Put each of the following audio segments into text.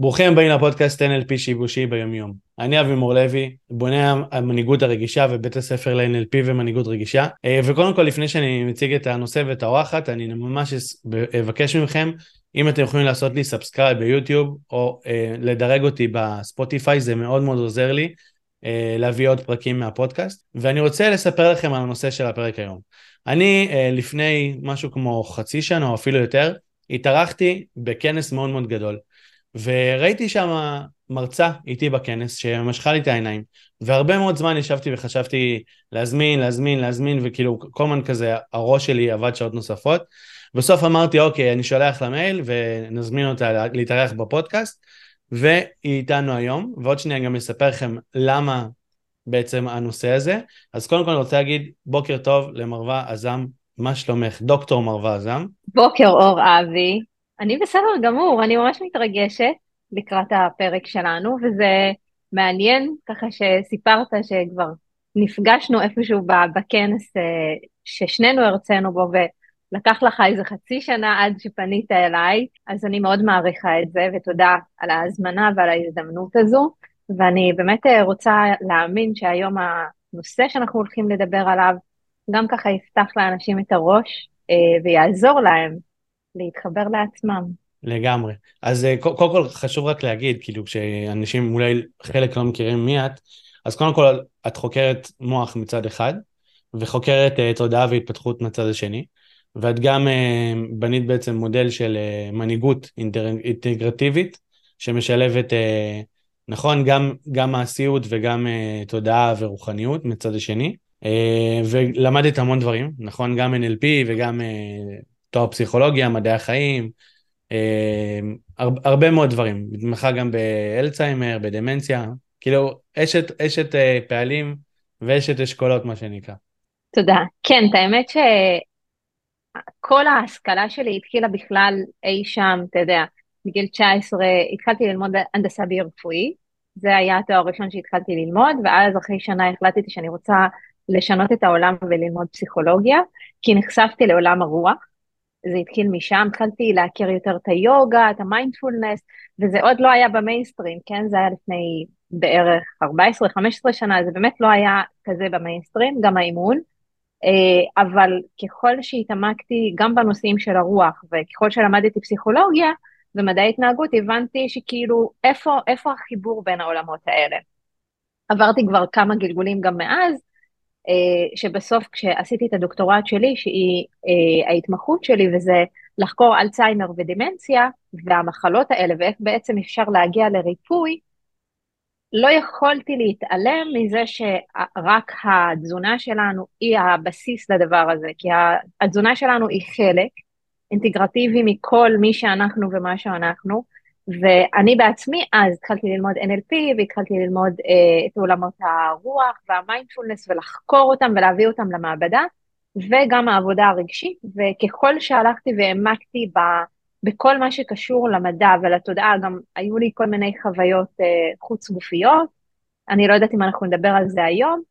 ברוכים הבאים לפודקאסט NLP שימושי ביומיום. אני אבי מור לוי, בונה המנהיגות הרגישה ובית הספר ל-NLP ומנהיגות רגישה. אה, וקודם כל, לפני שאני מציג את הנושא ואת האורחת, אני ממש אבקש מכם, אם אתם יכולים לעשות לי subscribe ביוטיוב, או אה, לדרג אותי בספוטיפיי, זה מאוד מאוד עוזר לי אה, להביא עוד פרקים מהפודקאסט. ואני רוצה לספר לכם על הנושא של הפרק היום. אני אה, לפני משהו כמו חצי שנה או אפילו יותר, התארחתי בכנס מאוד מאוד גדול. וראיתי שם מרצה איתי בכנס שמשכה לי את העיניים, והרבה מאוד זמן ישבתי וחשבתי להזמין, להזמין, להזמין, וכאילו כל הזמן כזה הראש שלי עבד שעות נוספות. בסוף אמרתי, אוקיי, אני שולח למייל ונזמין אותה להתארח בפודקאסט, והיא איתנו היום, ועוד שנייה גם אספר לכם למה בעצם הנושא הזה. אז קודם כל אני רוצה להגיד בוקר טוב למרווה עזם, מה שלומך? דוקטור מרווה עזם. בוקר אור אבי, אני בסדר גמור, אני ממש מתרגשת לקראת הפרק שלנו, וזה מעניין ככה שסיפרת שכבר נפגשנו איפשהו בכנס אה, ששנינו הרצינו בו, ולקח לך איזה חצי שנה עד שפנית אליי, אז אני מאוד מעריכה את זה, ותודה על ההזמנה ועל ההזדמנות הזו, ואני באמת אה, רוצה להאמין שהיום הנושא שאנחנו הולכים לדבר עליו, גם ככה יפתח לאנשים את הראש אה, ויעזור להם להתחבר לעצמם. לגמרי. אז אה, קודם כל חשוב רק להגיד, כאילו כשאנשים אולי חלק לא מכירים מי את, אז קודם כל את חוקרת מוח מצד אחד, וחוקרת uh, תודעה והתפתחות מצד השני, ואת גם uh, בנית בעצם מודל של uh, מנהיגות אינטגרטיבית, שמשלבת, uh, נכון, גם, גם מעשיות וגם uh, תודעה ורוחניות מצד השני, uh, ולמדת המון דברים, נכון, גם NLP וגם uh, תואר פסיכולוגיה, מדעי החיים, אה, הרבה מאוד דברים. מתמחה גם באלצהיימר, בדמנציה, כאילו אשת, אשת אה, פעלים ואשת אשכולות, מה שנקרא. תודה. כן, את האמת שכל ההשכלה שלי התחילה בכלל אי שם, אתה יודע, בגיל 19 התחלתי ללמוד הנדסה ביו-רפואי, זה היה התואר הראשון שהתחלתי ללמוד, ואז אחרי שנה החלטתי שאני רוצה לשנות את העולם וללמוד פסיכולוגיה, כי נחשפתי לעולם הרוח, זה התחיל משם, התחלתי להכיר יותר את היוגה, את המיינדפולנס, וזה עוד לא היה במיינסטרים, כן? זה היה לפני בערך 14-15 שנה, זה באמת לא היה כזה במיינסטרים, גם האימון. אה, אבל ככל שהתעמקתי גם בנושאים של הרוח, וככל שלמדתי פסיכולוגיה ומדעי התנהגות, הבנתי שכאילו, איפה, איפה החיבור בין העולמות האלה? עברתי כבר כמה גלגולים גם מאז, שבסוף כשעשיתי את הדוקטורט שלי, שהיא אה, ההתמחות שלי, וזה לחקור אלצהיימר ודמנציה, והמחלות האלה, ואיך בעצם אפשר להגיע לריפוי, לא יכולתי להתעלם מזה שרק התזונה שלנו היא הבסיס לדבר הזה, כי התזונה שלנו היא חלק אינטגרטיבי מכל מי שאנחנו ומה שאנחנו, ואני בעצמי אז התחלתי ללמוד NLP והתחלתי ללמוד אה, את עולמות הרוח והמיינדפולנס ולחקור אותם ולהביא אותם למעבדה, וגם העבודה הרגשית, וככל שהלכתי והעמקתי ב, בכל מה שקשור למדע ולתודעה, גם היו לי כל מיני חוויות אה, חוץ גופיות, אני לא יודעת אם אנחנו נדבר על זה היום,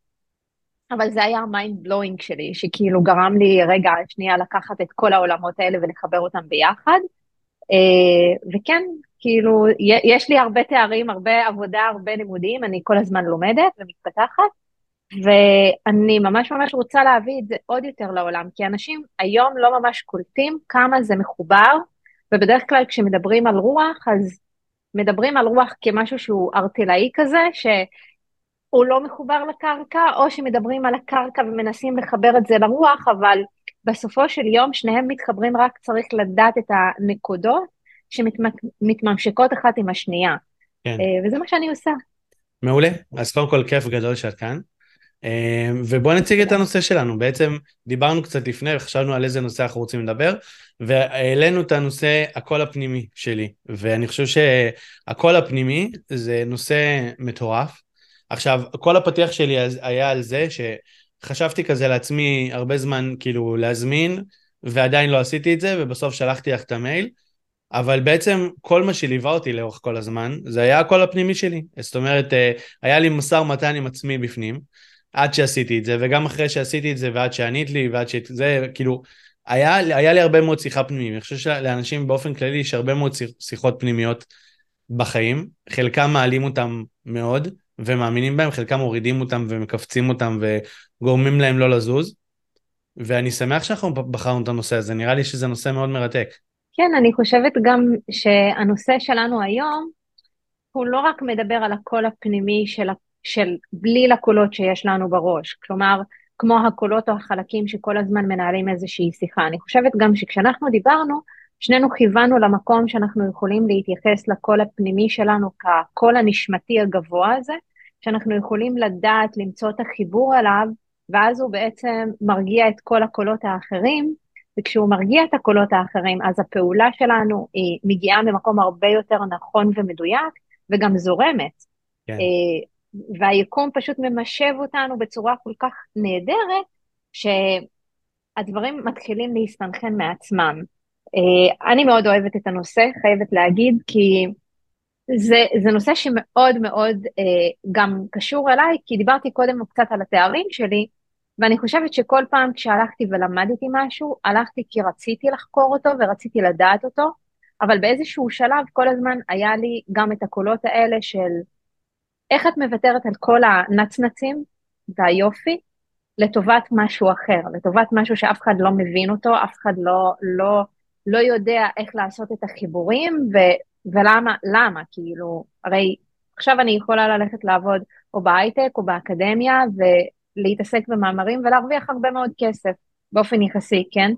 אבל זה היה ה mind blowing שלי, שכאילו גרם לי רגע שנייה לקחת את כל העולמות האלה ולחבר אותם ביחד. אה, וכן, כאילו, יש לי הרבה תארים, הרבה עבודה, הרבה לימודים, אני כל הזמן לומדת ומתפתחת, ואני ממש ממש רוצה להביא את זה עוד יותר לעולם, כי אנשים היום לא ממש קולטים כמה זה מחובר, ובדרך כלל כשמדברים על רוח, אז מדברים על רוח כמשהו שהוא ארטילאי כזה, שהוא לא מחובר לקרקע, או שמדברים על הקרקע ומנסים לחבר את זה לרוח, אבל בסופו של יום שניהם מתחברים, רק צריך לדעת את הנקודות שמתממשקות אחת עם השנייה. כן. אה, וזה מה שאני עושה. מעולה, אז קודם כל כיף גדול שאת כאן. אה, ובואו נציג את הנושא שלנו. בעצם דיברנו קצת לפני וחשבנו על איזה נושא אנחנו רוצים לדבר, והעלינו את הנושא הקול הפנימי שלי, ואני חושב שהקול הפנימי זה נושא מטורף. עכשיו, כל הפתיח שלי היה על זה שחשבתי כזה לעצמי הרבה זמן כאילו להזמין, ועדיין לא עשיתי את זה, ובסוף שלחתי לך את המייל. אבל בעצם כל מה שליווה אותי לאורך כל הזמן, זה היה הקול הפנימי שלי. זאת אומרת, אה, היה לי משא ומתן עם עצמי בפנים, עד שעשיתי את זה, וגם אחרי שעשיתי את זה, ועד שענית לי, ועד שזה, כאילו, היה, היה לי הרבה מאוד שיחה פנימית. אני חושב שלאנשים באופן כללי יש הרבה מאוד שיחות פנימיות בחיים, חלקם מעלים אותם מאוד ומאמינים בהם, חלקם מורידים אותם ומכווצים אותם וגורמים להם לא לזוז. ואני שמח שאנחנו בחרנו את הנושא הזה, נראה לי שזה נושא מאוד מרתק. כן, אני חושבת גם שהנושא שלנו היום, הוא לא רק מדבר על הקול הפנימי של, של בלי לקולות שיש לנו בראש, כלומר, כמו הקולות או החלקים שכל הזמן מנהלים איזושהי שיחה. אני חושבת גם שכשאנחנו דיברנו, שנינו כיוונו למקום שאנחנו יכולים להתייחס לקול הפנימי שלנו כקול הנשמתי הגבוה הזה, שאנחנו יכולים לדעת למצוא את החיבור אליו, ואז הוא בעצם מרגיע את כל הקולות האחרים, וכשהוא מרגיע את הקולות האחרים, אז הפעולה שלנו היא מגיעה ממקום הרבה יותר נכון ומדויק, וגם זורמת. כן. אה, והיקום פשוט ממשב אותנו בצורה כל כך נהדרת, שהדברים מתחילים להסתנכן מעצמם. אה, אני מאוד אוהבת את הנושא, חייבת להגיד, כי זה, זה נושא שמאוד מאוד אה, גם קשור אליי, כי דיברתי קודם קצת על התארים שלי, ואני חושבת שכל פעם כשהלכתי ולמדתי משהו, הלכתי כי רציתי לחקור אותו ורציתי לדעת אותו, אבל באיזשהו שלב כל הזמן היה לי גם את הקולות האלה של איך את מוותרת על כל הנצנצים והיופי לטובת משהו אחר, לטובת משהו שאף אחד לא מבין אותו, אף אחד לא, לא, לא יודע איך לעשות את החיבורים, ו, ולמה, למה, כאילו, הרי עכשיו אני יכולה ללכת לעבוד או בהייטק או באקדמיה ולהתעסק במאמרים ולהרוויח הרבה מאוד כסף באופן יחסי, כן?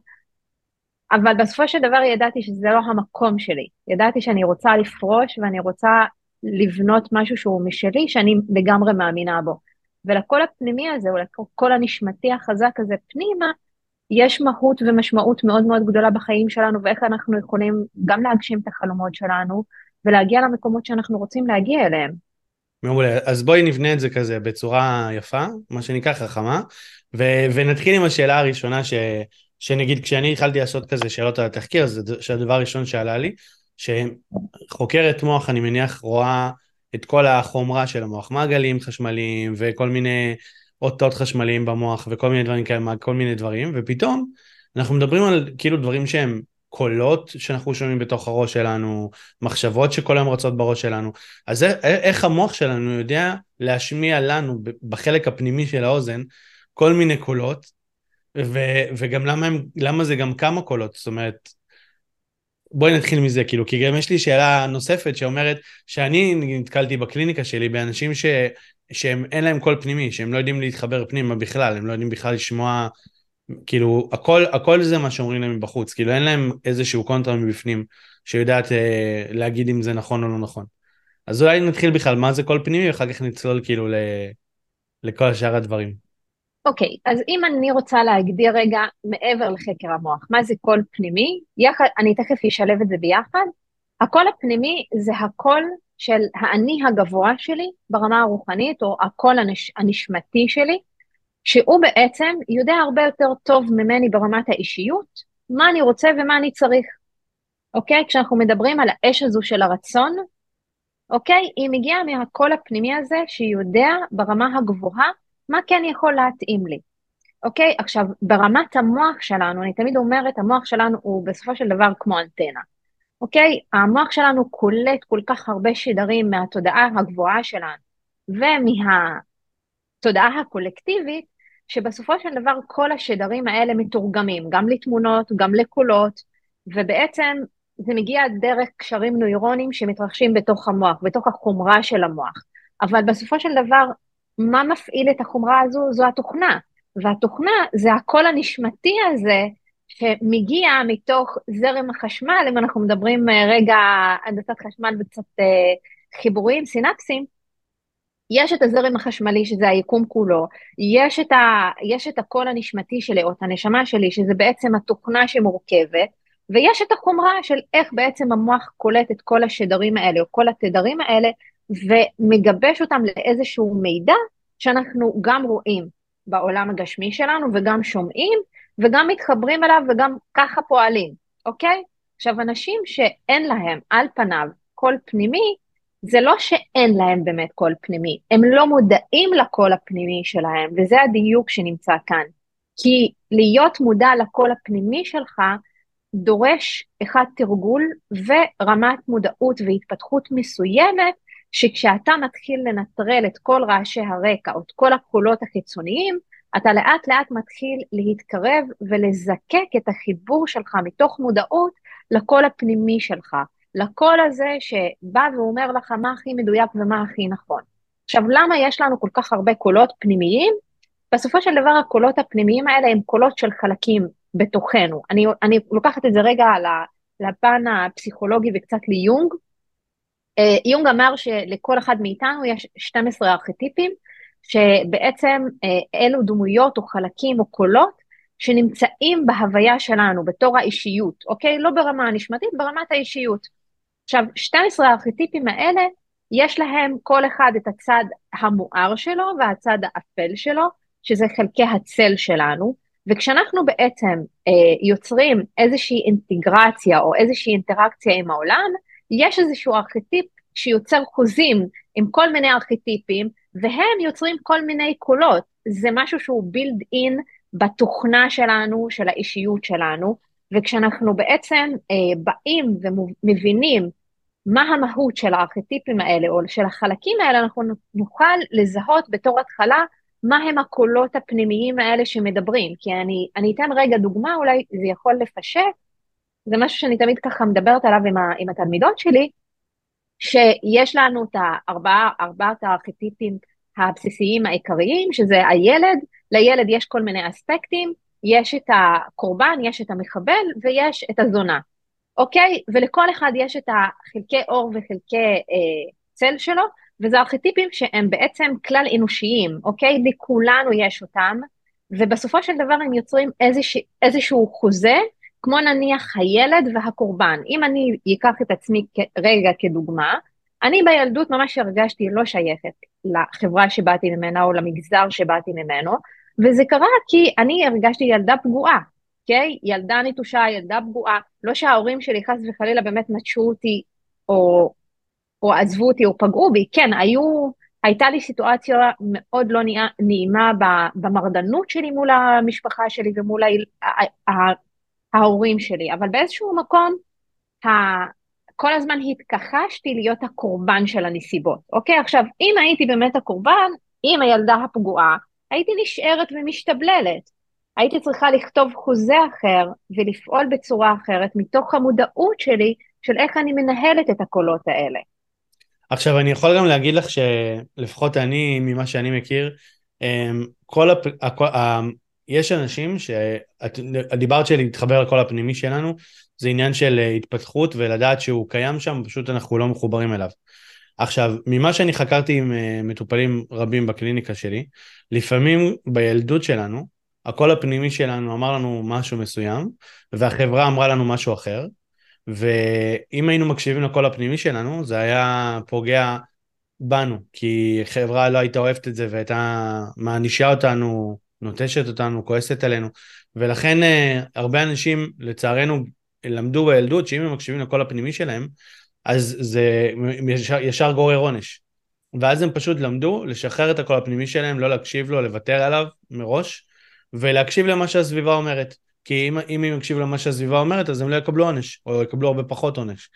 אבל בסופו של דבר ידעתי שזה לא המקום שלי. ידעתי שאני רוצה לפרוש ואני רוצה לבנות משהו שהוא משלי, שאני לגמרי מאמינה בו. ולקול הפנימי הזה, או לקול הנשמתי החזק הזה פנימה, יש מהות ומשמעות מאוד מאוד גדולה בחיים שלנו, ואיך אנחנו יכולים גם להגשים את החלומות שלנו, ולהגיע למקומות שאנחנו רוצים להגיע אליהם. מעולה, אז בואי נבנה את זה כזה בצורה יפה, מה שנקרא חכמה, ו- ונתחיל עם השאלה הראשונה ש... שנגיד כשאני התחלתי לעשות כזה שאלות על התחקיר, זה שהדבר הראשון שעלה לי, שחוקרת מוח, אני מניח, רואה את כל החומרה של המוח, מעגלים חשמליים וכל מיני אותות חשמליים במוח וכל מיני דברים כאלה, כל מיני דברים, ופתאום אנחנו מדברים על כאילו דברים שהם קולות שאנחנו שומעים בתוך הראש שלנו, מחשבות שכל היום רצות בראש שלנו. אז איך המוח שלנו יודע להשמיע לנו בחלק הפנימי של האוזן כל מיני קולות, ו- וגם למה, הם, למה זה גם כמה קולות, זאת אומרת, בואי נתחיל מזה, כאילו, כי גם יש לי שאלה נוספת שאומרת שאני נתקלתי בקליניקה שלי באנשים ש... שהם אין להם קול פנימי, שהם לא יודעים להתחבר פנימה בכלל, הם לא יודעים בכלל לשמוע, כאילו, הכל, הכל זה מה שאומרים להם מבחוץ, כאילו אין להם איזשהו קונטרה מבפנים שיודעת אה, להגיד אם זה נכון או לא נכון. אז אולי נתחיל בכלל מה זה קול פנימי, ואחר כך נצלול כאילו ל... לכל שאר הדברים. אוקיי, אוקיי, אז אם אני רוצה להגדיר רגע מעבר לחקר המוח, מה זה קול פנימי? יחד, אני תכף אשלב את זה ביחד. הקול הפנימי זה הקול של האני הגבוה שלי ברמה הרוחנית, או הקול הנש, הנשמתי שלי, שהוא בעצם יודע הרבה יותר טוב ממני ברמת האישיות, מה אני רוצה ומה אני צריך. אוקיי? כשאנחנו מדברים על האש הזו של הרצון, אוקיי? היא מגיעה מהקול הפנימי הזה שיודע ברמה הגבוהה מה כן יכול להתאים לי. אוקיי? עכשיו, ברמת המוח שלנו, אני תמיד אומרת, המוח שלנו הוא בסופו של דבר כמו אנטנה. אוקיי? המוח שלנו קולט כל כך הרבה שדרים מהתודעה הגבוהה שלנו ומהתודעה הקולקטיבית, שבסופו של דבר כל השדרים האלה מתורגמים, גם לתמונות, גם לקולות, ובעצם זה מגיע דרך קשרים נוירונים שמתרחשים בתוך המוח, בתוך החומרה של המוח. אבל בסופו של דבר מה מפעיל את החומרה הזו? זו התוכנה. והתוכנה זה הקול הנשמתי הזה שמגיע מתוך זרם החשמל, אם אנחנו מדברים אה, רגע הנדסת חשמל וקצת אה, חיבורים, סינפסים, יש את הזרם החשמלי שזה היקום כולו, יש את, ה, יש את הקול הנשמתי שלי או את הנשמה שלי שזה בעצם התוכנה שמורכבת, ויש את החומרה של איך בעצם המוח קולט את כל השדרים האלה או כל התדרים האלה ומגבש אותם לאיזשהו מידע שאנחנו גם רואים בעולם הגשמי שלנו וגם שומעים וגם מתחברים אליו וגם ככה פועלים, אוקיי? עכשיו, אנשים שאין להם על פניו קול פנימי, זה לא שאין להם באמת קול פנימי, הם לא מודעים לקול הפנימי שלהם, וזה הדיוק שנמצא כאן. כי להיות מודע לקול הפנימי שלך, דורש אחד תרגול ורמת מודעות והתפתחות מסוימת, שכשאתה מתחיל לנטרל את כל רעשי הרקע או את כל הקולות החיצוניים, אתה לאט לאט מתחיל להתקרב ולזקק את החיבור שלך מתוך מודעות לקול הפנימי שלך, לקול הזה שבא ואומר לך מה הכי מדויק ומה הכי נכון. עכשיו, למה יש לנו כל כך הרבה קולות פנימיים? בסופו של דבר הקולות הפנימיים האלה הם קולות של חלקים בתוכנו. אני, אני לוקחת את זה רגע לפן הפסיכולוגי וקצת ליונג. אה, יונג אמר שלכל אחד מאיתנו יש 12 ארכיטיפים, שבעצם אה, אלו דמויות או חלקים או קולות שנמצאים בהוויה שלנו בתור האישיות, אוקיי? לא ברמה הנשמתית, ברמת האישיות. עכשיו, 12 הארכיטיפים האלה, יש להם כל אחד את הצד המואר שלו והצד האפל שלו, שזה חלקי הצל שלנו, וכשאנחנו בעצם אה, יוצרים איזושהי אינטגרציה או איזושהי אינטראקציה עם העולם, יש איזשהו ארכיטיפ שיוצר חוזים עם כל מיני ארכיטיפים, והם יוצרים כל מיני קולות. זה משהו שהוא בילד אין בתוכנה שלנו, של האישיות שלנו, וכשאנחנו בעצם אה, באים ומבינים מה המהות של הארכיטיפים האלה או של החלקים האלה, אנחנו נוכל לזהות בתור התחלה מה הם הקולות הפנימיים האלה שמדברים. כי אני, אני אתן רגע דוגמה, אולי זה יכול לפשט, זה משהו שאני תמיד ככה מדברת עליו עם, ה, עם התלמידות שלי, שיש לנו את הארבעה, ארבעת הארכיטיפים הבסיסיים העיקריים, שזה הילד, לילד יש כל מיני אספקטים, יש את הקורבן, יש את המחבל ויש את הזונה, אוקיי? ולכל אחד יש את החלקי אור וחלקי אה, צל שלו, וזה ארכיטיפים שהם בעצם כלל אנושיים, אוקיי? לכולנו יש אותם, ובסופו של דבר הם יוצרים איזשה, איזשהו חוזה, כמו נניח הילד והקורבן. אם אני אקח את עצמי רגע כדוגמה, אני בילדות ממש הרגשתי לא שייכת לחברה שבאתי ממנה או למגזר שבאתי ממנו, וזה קרה כי אני הרגשתי ילדה פגועה, אוקיי? ילדה נטושה, ילדה פגועה, לא שההורים שלי חס וחלילה באמת נטשו אותי או או עזבו אותי או פגעו בי, כן, היו, הייתה לי סיטואציה מאוד לא נעימה במרדנות שלי מול המשפחה שלי ומול ההורים שלי, אבל באיזשהו מקום, כל הזמן התכחשתי להיות הקורבן של הנסיבות, אוקיי? עכשיו, אם הייתי באמת הקורבן, עם הילדה הפגועה, הייתי נשארת ומשתבללת. הייתי צריכה לכתוב חוזה אחר ולפעול בצורה אחרת מתוך המודעות שלי של איך אני מנהלת את הקולות האלה. עכשיו אני יכול גם להגיד לך שלפחות אני, ממה שאני מכיר, אמ, כל הפ... הכל... יש אנשים שאת דיברת של להתחבר לקול הפנימי שלנו, זה עניין של התפתחות ולדעת שהוא קיים שם, פשוט אנחנו לא מחוברים אליו. עכשיו, ממה שאני חקרתי עם אה, מטופלים רבים בקליניקה שלי, לפעמים בילדות שלנו, הקול הפנימי שלנו אמר לנו משהו מסוים, והחברה אמרה לנו משהו אחר, ואם היינו מקשיבים לקול הפנימי שלנו, זה היה פוגע בנו, כי חברה לא הייתה אוהבת את זה והייתה מענישה אותנו, נוטשת אותנו, כועסת עלינו, ולכן uh, הרבה אנשים, לצערנו, למדו בילדות שאם הם מקשיבים לקול הפנימי שלהם, אז זה ישר, ישר גורר עונש. ואז הם פשוט למדו לשחרר את הקול הפנימי שלהם, לא להקשיב לו, לוותר עליו מראש, ולהקשיב למה שהסביבה אומרת. כי אם, אם הם יקשיבו למה שהסביבה אומרת, אז הם לא יקבלו עונש, או יקבלו הרבה פחות עונש.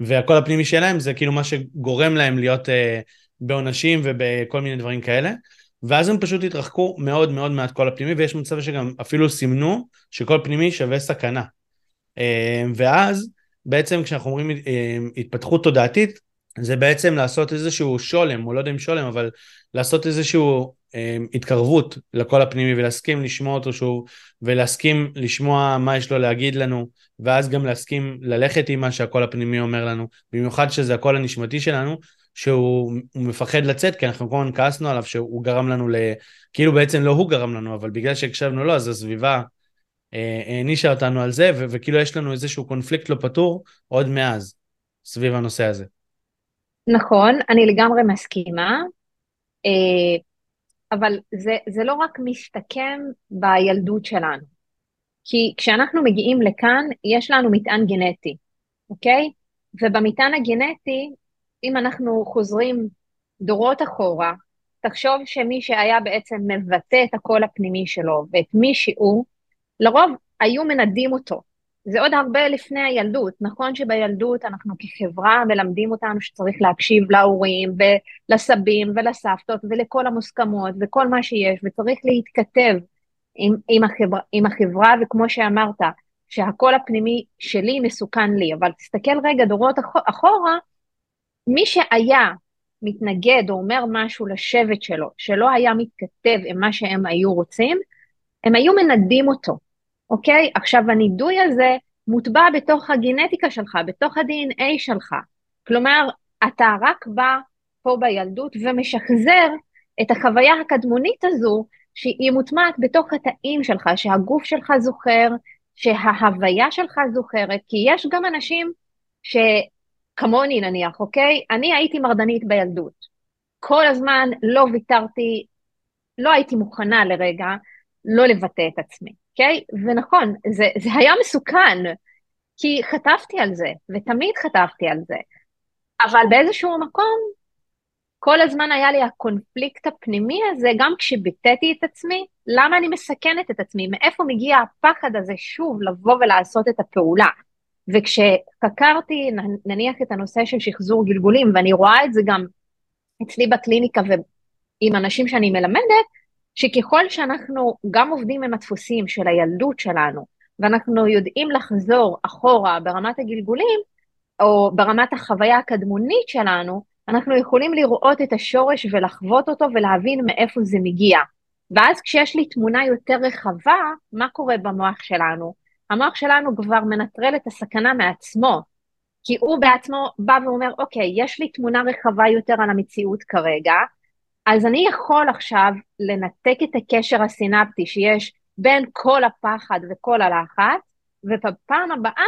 והקול הפנימי שלהם זה כאילו מה שגורם להם להיות אה, בעונשים ובכל מיני דברים כאלה. ואז הם פשוט התרחקו מאוד מאוד מהקול הפנימי, ויש מצב שגם אפילו סימנו שקול פנימי שווה סכנה. אה, ואז בעצם כשאנחנו אומרים אה, התפתחות תודעתית, זה בעצם לעשות איזשהו שולם, או לא יודע אם שולם, אבל לעשות איזשהו התקרבות לקול הפנימי ולהסכים לשמוע אותו שוב, ולהסכים לשמוע מה יש לו להגיד לנו, ואז גם להסכים ללכת עם מה שהקול הפנימי אומר לנו, במיוחד שזה הקול הנשמתי שלנו, שהוא מפחד לצאת, כי אנחנו כל הזמן כעסנו עליו שהוא גרם לנו ל... כאילו בעצם לא הוא גרם לנו, אבל בגלל שהקשבנו לו, אז הסביבה אה, הענישה אותנו על זה, ו- וכאילו יש לנו איזשהו קונפליקט לא פתור עוד מאז, סביב הנושא הזה. נכון, אני לגמרי מסכימה, אה, אבל זה, זה לא רק מסתכם בילדות שלנו, כי כשאנחנו מגיעים לכאן, יש לנו מטען גנטי, אוקיי? ובמטען הגנטי, אם אנחנו חוזרים דורות אחורה, תחשוב שמי שהיה בעצם מבטא את הקול הפנימי שלו ואת מי שהוא, לרוב היו מנדים אותו, זה עוד הרבה לפני הילדות. נכון שבילדות אנחנו כחברה מלמדים אותנו שצריך להקשיב להורים ולסבים ולסבתות ולכל המוסכמות וכל מה שיש, וצריך להתכתב עם, עם, החברה, עם החברה, וכמו שאמרת, שהקול הפנימי שלי מסוכן לי, אבל תסתכל רגע דורות אחורה, מי שהיה מתנגד או אומר משהו לשבט שלו, שלא היה מתכתב עם מה שהם היו רוצים, הם היו מנדים אותו, אוקיי? עכשיו הנידוי הזה מוטבע בתוך הגנטיקה שלך, בתוך ה-DNA שלך. כלומר, אתה רק בא פה בילדות ומשחזר את החוויה הקדמונית הזו, שהיא מוטמעת בתוך התאים שלך, שהגוף שלך זוכר, שההוויה שלך זוכרת, כי יש גם אנשים שכמוני נניח, אוקיי? אני הייתי מרדנית בילדות. כל הזמן לא ויתרתי, לא הייתי מוכנה לרגע לא לבטא את עצמי, אוקיי? ונכון, זה, זה היה מסוכן, כי חטפתי על זה, ותמיד חטפתי על זה. אבל באיזשהו מקום, כל הזמן היה לי הקונפליקט הפנימי הזה, גם כשביטאתי את עצמי, למה אני מסכנת את עצמי? מאיפה מגיע הפחד הזה שוב לבוא ולעשות את הפעולה? וכשחקרתי נניח את הנושא של שחזור גלגולים, ואני רואה את זה גם אצלי בקליניקה ועם אנשים שאני מלמדת, שככל שאנחנו גם עובדים עם הדפוסים של הילדות שלנו, ואנחנו יודעים לחזור אחורה ברמת הגלגולים, או ברמת החוויה הקדמונית שלנו, אנחנו יכולים לראות את השורש ולחוות אותו ולהבין מאיפה זה מגיע. ואז כשיש לי תמונה יותר רחבה, מה קורה במוח שלנו? המוח שלנו כבר מנטרל את הסכנה מעצמו, כי הוא בעצמו בא ואומר, אוקיי, יש לי תמונה רחבה יותר על המציאות כרגע, אז אני יכול עכשיו לנתק את הקשר הסינפטי שיש בין כל הפחד וכל הלחץ, ובפעם הבאה,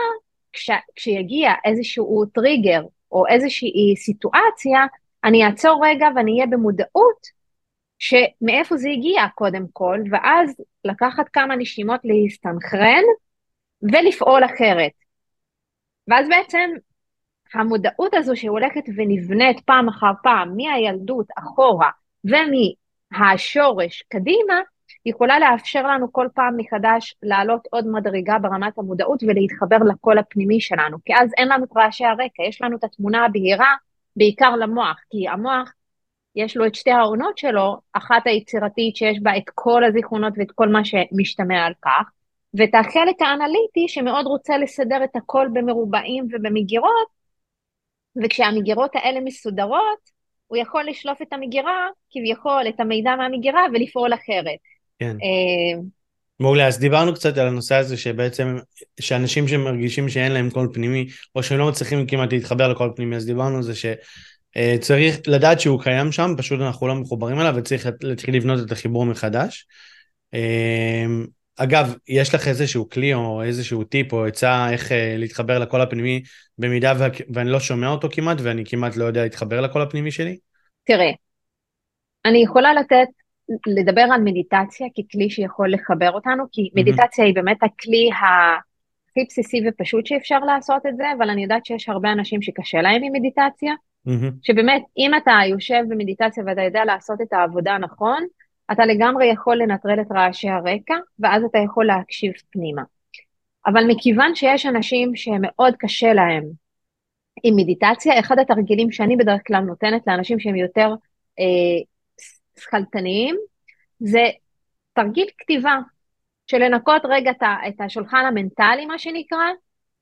כש, כשיגיע איזשהו טריגר או איזושהי סיטואציה, אני אעצור רגע ואני אהיה במודעות שמאיפה זה הגיע קודם כל, ואז לקחת כמה נשימות להסתנכרן ולפעול אחרת. ואז בעצם המודעות הזו שהולכת ונבנית פעם אחר פעם מהילדות אחורה ומהשורש קדימה, יכולה לאפשר לנו כל פעם מחדש לעלות עוד מדרגה ברמת המודעות ולהתחבר לקול הפנימי שלנו, כי אז אין לנו רעשי הרקע, יש לנו את התמונה הבהירה בעיקר למוח, כי המוח יש לו את שתי העונות שלו, אחת היצירתית שיש בה את כל הזיכרונות ואת כל מה שמשתמע על כך, ואת החלק האנליטי שמאוד רוצה לסדר את הכל במרובעים ובמגירות, וכשהמגירות האלה מסודרות, הוא יכול לשלוף את המגירה, כביכול, את המידע מהמגירה ולפעול אחרת. כן. אה, מעולה, אז דיברנו קצת על הנושא הזה שבעצם, שאנשים שמרגישים שאין להם קול פנימי, או שהם לא מצליחים כמעט להתחבר לקול פנימי, אז דיברנו על זה שצריך לדעת שהוא קיים שם, פשוט אנחנו לא מחוברים אליו וצריך להתחיל לבנות את החיבור מחדש. אגב, יש לך איזשהו כלי או איזשהו טיפ או עצה איך אה, להתחבר לקול הפנימי במידה ואני לא שומע אותו כמעט ואני כמעט לא יודע להתחבר לקול הפנימי שלי? תראה, אני יכולה לתת לדבר על מדיטציה ככלי שיכול לחבר אותנו, כי מדיטציה mm-hmm. היא באמת הכלי הכי בסיסי ופשוט שאפשר לעשות את זה, אבל אני יודעת שיש הרבה אנשים שקשה להם עם מדיטציה, mm-hmm. שבאמת, אם אתה יושב במדיטציה ואתה יודע לעשות את העבודה נכון, אתה לגמרי יכול לנטרל את רעשי הרקע, ואז אתה יכול להקשיב פנימה. אבל מכיוון שיש אנשים שמאוד קשה להם עם מדיטציה, אחד התרגילים שאני בדרך כלל נותנת לאנשים שהם יותר אה, שכלתניים, זה תרגיל כתיבה, של לנקות רגע את השולחן המנטלי, מה שנקרא,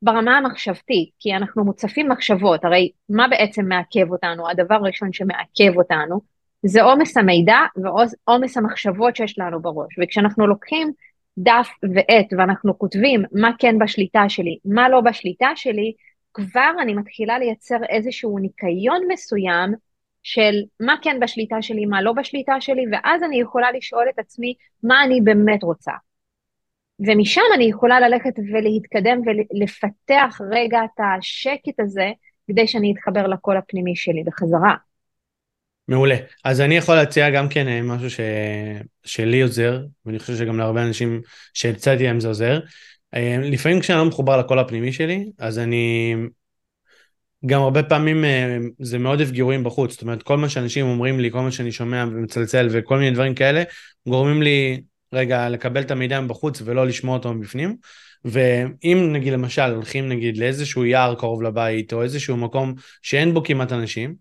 ברמה המחשבתית, כי אנחנו מוצפים מחשבות, הרי מה בעצם מעכב אותנו? הדבר הראשון שמעכב אותנו זה עומס המידע ועומס המחשבות שיש לנו בראש, וכשאנחנו לוקחים דף ועט ואנחנו כותבים מה כן בשליטה שלי, מה לא בשליטה שלי, כבר אני מתחילה לייצר איזשהו ניקיון מסוים של מה כן בשליטה שלי, מה לא בשליטה שלי, ואז אני יכולה לשאול את עצמי מה אני באמת רוצה. ומשם אני יכולה ללכת ולהתקדם ולפתח רגע את השקט הזה, כדי שאני אתחבר לקול הפנימי שלי בחזרה. מעולה. אז אני יכול להציע גם כן אה, משהו ש... שלי עוזר, ואני חושב שגם להרבה אנשים שהצעתי להם זה עוזר. אה, לפעמים כשאני לא מחובר לקול הפנימי שלי, אז אני גם הרבה פעמים אה, זה מעודף גירויים בחוץ, זאת אומרת כל מה שאנשים אומרים לי, כל מה שאני שומע ומצלצל וכל מיני דברים כאלה, גורמים לי רגע לקבל את המידע מבחוץ ולא לשמוע אותו מבפנים. ואם נגיד למשל הולכים נגיד לאיזשהו יער קרוב לבית או איזשהו מקום שאין בו כמעט אנשים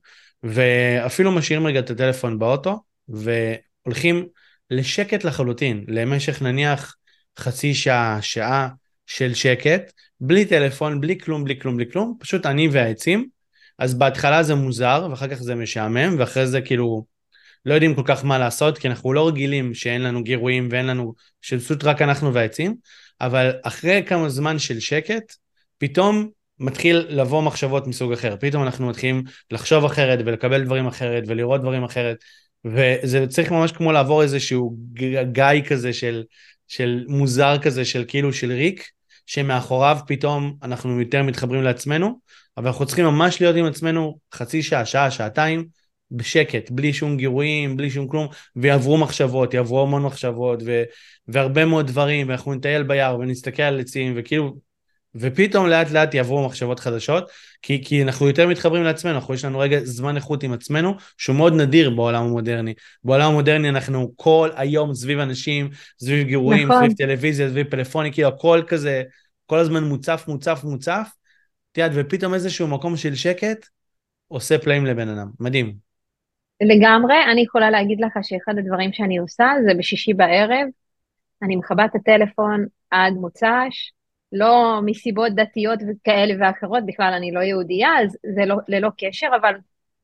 ואפילו משאירים רגע את הטלפון באוטו והולכים לשקט לחלוטין למשך נניח חצי שעה, שעה של שקט, בלי טלפון, בלי כלום, בלי כלום, בלי כלום, פשוט אני והעצים. אז בהתחלה זה מוזר ואחר כך זה משעמם ואחרי זה כאילו לא יודעים כל כך מה לעשות כי אנחנו לא רגילים שאין לנו גירויים ואין לנו, שפשוט רק אנחנו והעצים. אבל אחרי כמה זמן של שקט, פתאום מתחיל לבוא מחשבות מסוג אחר. פתאום אנחנו מתחילים לחשוב אחרת ולקבל דברים אחרת ולראות דברים אחרת. וזה צריך ממש כמו לעבור איזשהו גיא כזה של, של מוזר כזה של כאילו של ריק, שמאחוריו פתאום אנחנו יותר מתחברים לעצמנו, אבל אנחנו צריכים ממש להיות עם עצמנו חצי שעה, שעה, שעתיים, בשקט, בלי שום גירויים, בלי שום כלום, ויעברו מחשבות, יעברו המון מחשבות, ו, והרבה מאוד דברים, ואנחנו נטייל ביער ונסתכל על עצים, וכאילו, ופתאום לאט לאט יעברו מחשבות חדשות, כי, כי אנחנו יותר מתחברים לעצמנו, אנחנו יש לנו רגע זמן איכות עם עצמנו, שהוא מאוד נדיר בעולם המודרני. בעולם המודרני אנחנו כל היום סביב אנשים, סביב גירויים, נכון. סביב טלוויזיה, סביב פלאפוני, כאילו הכל כזה, כל הזמן מוצף, מוצף, מוצף, את יודעת, ופתאום איזשהו מקום של שקט, עושה פלאים לבן אדם, מדהים. לגמרי, אני יכולה להגיד לך שאחד הדברים שאני עושה זה בשישי בערב, אני מכבה את הטלפון עד מוצ"ש, לא מסיבות דתיות וכאלה ואחרות, בכלל אני לא יהודייה, אז זה לא, ללא קשר, אבל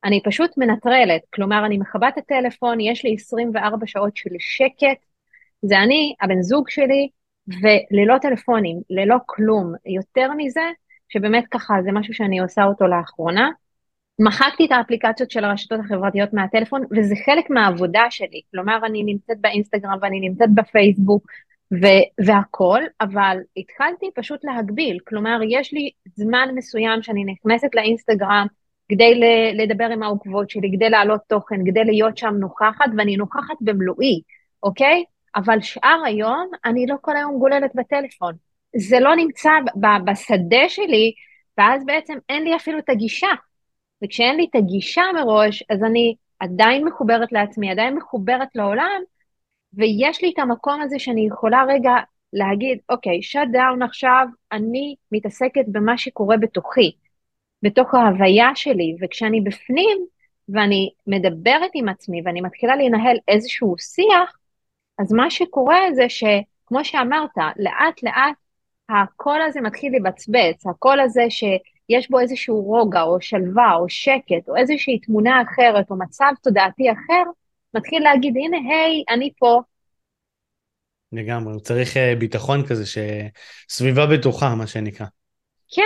אני פשוט מנטרלת, כלומר אני מכבה את הטלפון, יש לי 24 שעות של שקט, זה אני, הבן זוג שלי, וללא טלפונים, ללא כלום. יותר מזה, שבאמת ככה זה משהו שאני עושה אותו לאחרונה, מחקתי את האפליקציות של הרשתות החברתיות מהטלפון, וזה חלק מהעבודה שלי. כלומר, אני נמצאת באינסטגרם ואני נמצאת בפייסבוק ו- והכל, אבל התחלתי פשוט להגביל. כלומר, יש לי זמן מסוים שאני נכנסת לאינסטגרם כדי ל- לדבר עם העוקבות שלי, כדי להעלות תוכן, כדי להיות שם נוכחת, ואני נוכחת במלואי, אוקיי? אבל שאר היום, אני לא כל היום גוללת בטלפון. זה לא נמצא ב- בשדה שלי, ואז בעצם אין לי אפילו את הגישה. וכשאין לי את הגישה מראש, אז אני עדיין מחוברת לעצמי, עדיין מחוברת לעולם, ויש לי את המקום הזה שאני יכולה רגע להגיד, אוקיי, שאט דאון עכשיו, אני מתעסקת במה שקורה בתוכי, בתוך ההוויה שלי, וכשאני בפנים, ואני מדברת עם עצמי, ואני מתחילה לנהל איזשהו שיח, אז מה שקורה זה שכמו שאמרת, לאט לאט הקול הזה מתחיל לבצבץ, הקול הזה ש... יש בו איזשהו רוגע או שלווה או שקט או איזושהי תמונה אחרת או מצב תודעתי אחר, מתחיל להגיד, הנה, היי, אני פה. לגמרי, הוא צריך uh, ביטחון כזה, שסביבה בטוחה, מה שנקרא. כן.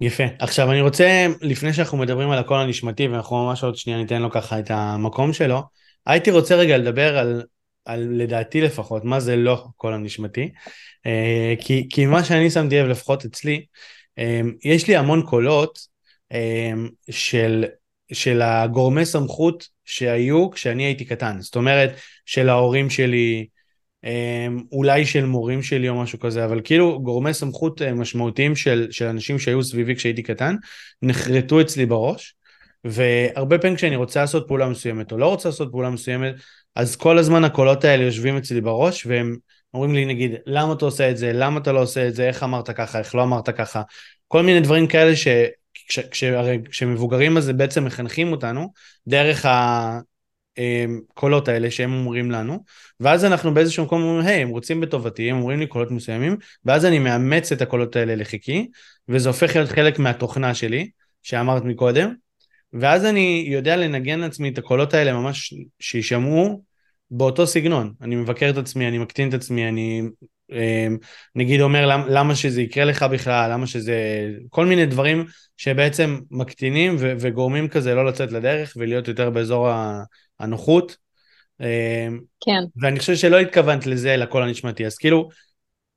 יפה. עכשיו, אני רוצה, לפני שאנחנו מדברים על הקול הנשמתי, ואנחנו ממש עוד שנייה ניתן לו ככה את המקום שלו, הייתי רוצה רגע לדבר על, על לדעתי לפחות, מה זה לא קול הנשמתי. Uh, כי, כי מה שאני שמתי לב, לפחות אצלי, אמ, יש לי המון קולות אמ, של, של הגורמי סמכות שהיו כשאני הייתי קטן. זאת אומרת, של ההורים שלי, אמ, אולי של מורים שלי או משהו כזה, אבל כאילו גורמי סמכות אה, משמעותיים של, של אנשים שהיו סביבי כשהייתי קטן, נחרטו אצלי בראש. והרבה פעמים כשאני רוצה לעשות פעולה מסוימת או לא רוצה לעשות פעולה מסוימת, אז כל הזמן הקולות האלה יושבים אצלי בראש והם אומרים לי נגיד, למה אתה עושה את זה, למה אתה לא עושה את זה, איך אמרת ככה, איך לא אמרת ככה, כל מיני דברים כאלה ש... כש, כש, כשמבוגרים אז בעצם מחנכים אותנו דרך הקולות האלה שהם אומרים לנו, ואז אנחנו באיזשהו מקום אומרים, היי, הם רוצים בטובתי, הם אומרים לי קולות מסוימים, ואז אני מאמץ את הקולות האלה לחיקי, וזה הופך להיות חלק מהתוכנה שלי, שאמרת מקודם, ואז אני יודע לנגן לעצמי את הקולות האלה ממש שישמעו באותו סגנון. אני מבקר את עצמי, אני מקטין את עצמי, אני נגיד אומר למ, למה שזה יקרה לך בכלל, למה שזה... כל מיני דברים שבעצם מקטינים ו, וגורמים כזה לא לצאת לדרך ולהיות יותר באזור הנוחות. אה, כן. ואני חושב שלא התכוונת לזה לקול הנשמתי, אז כאילו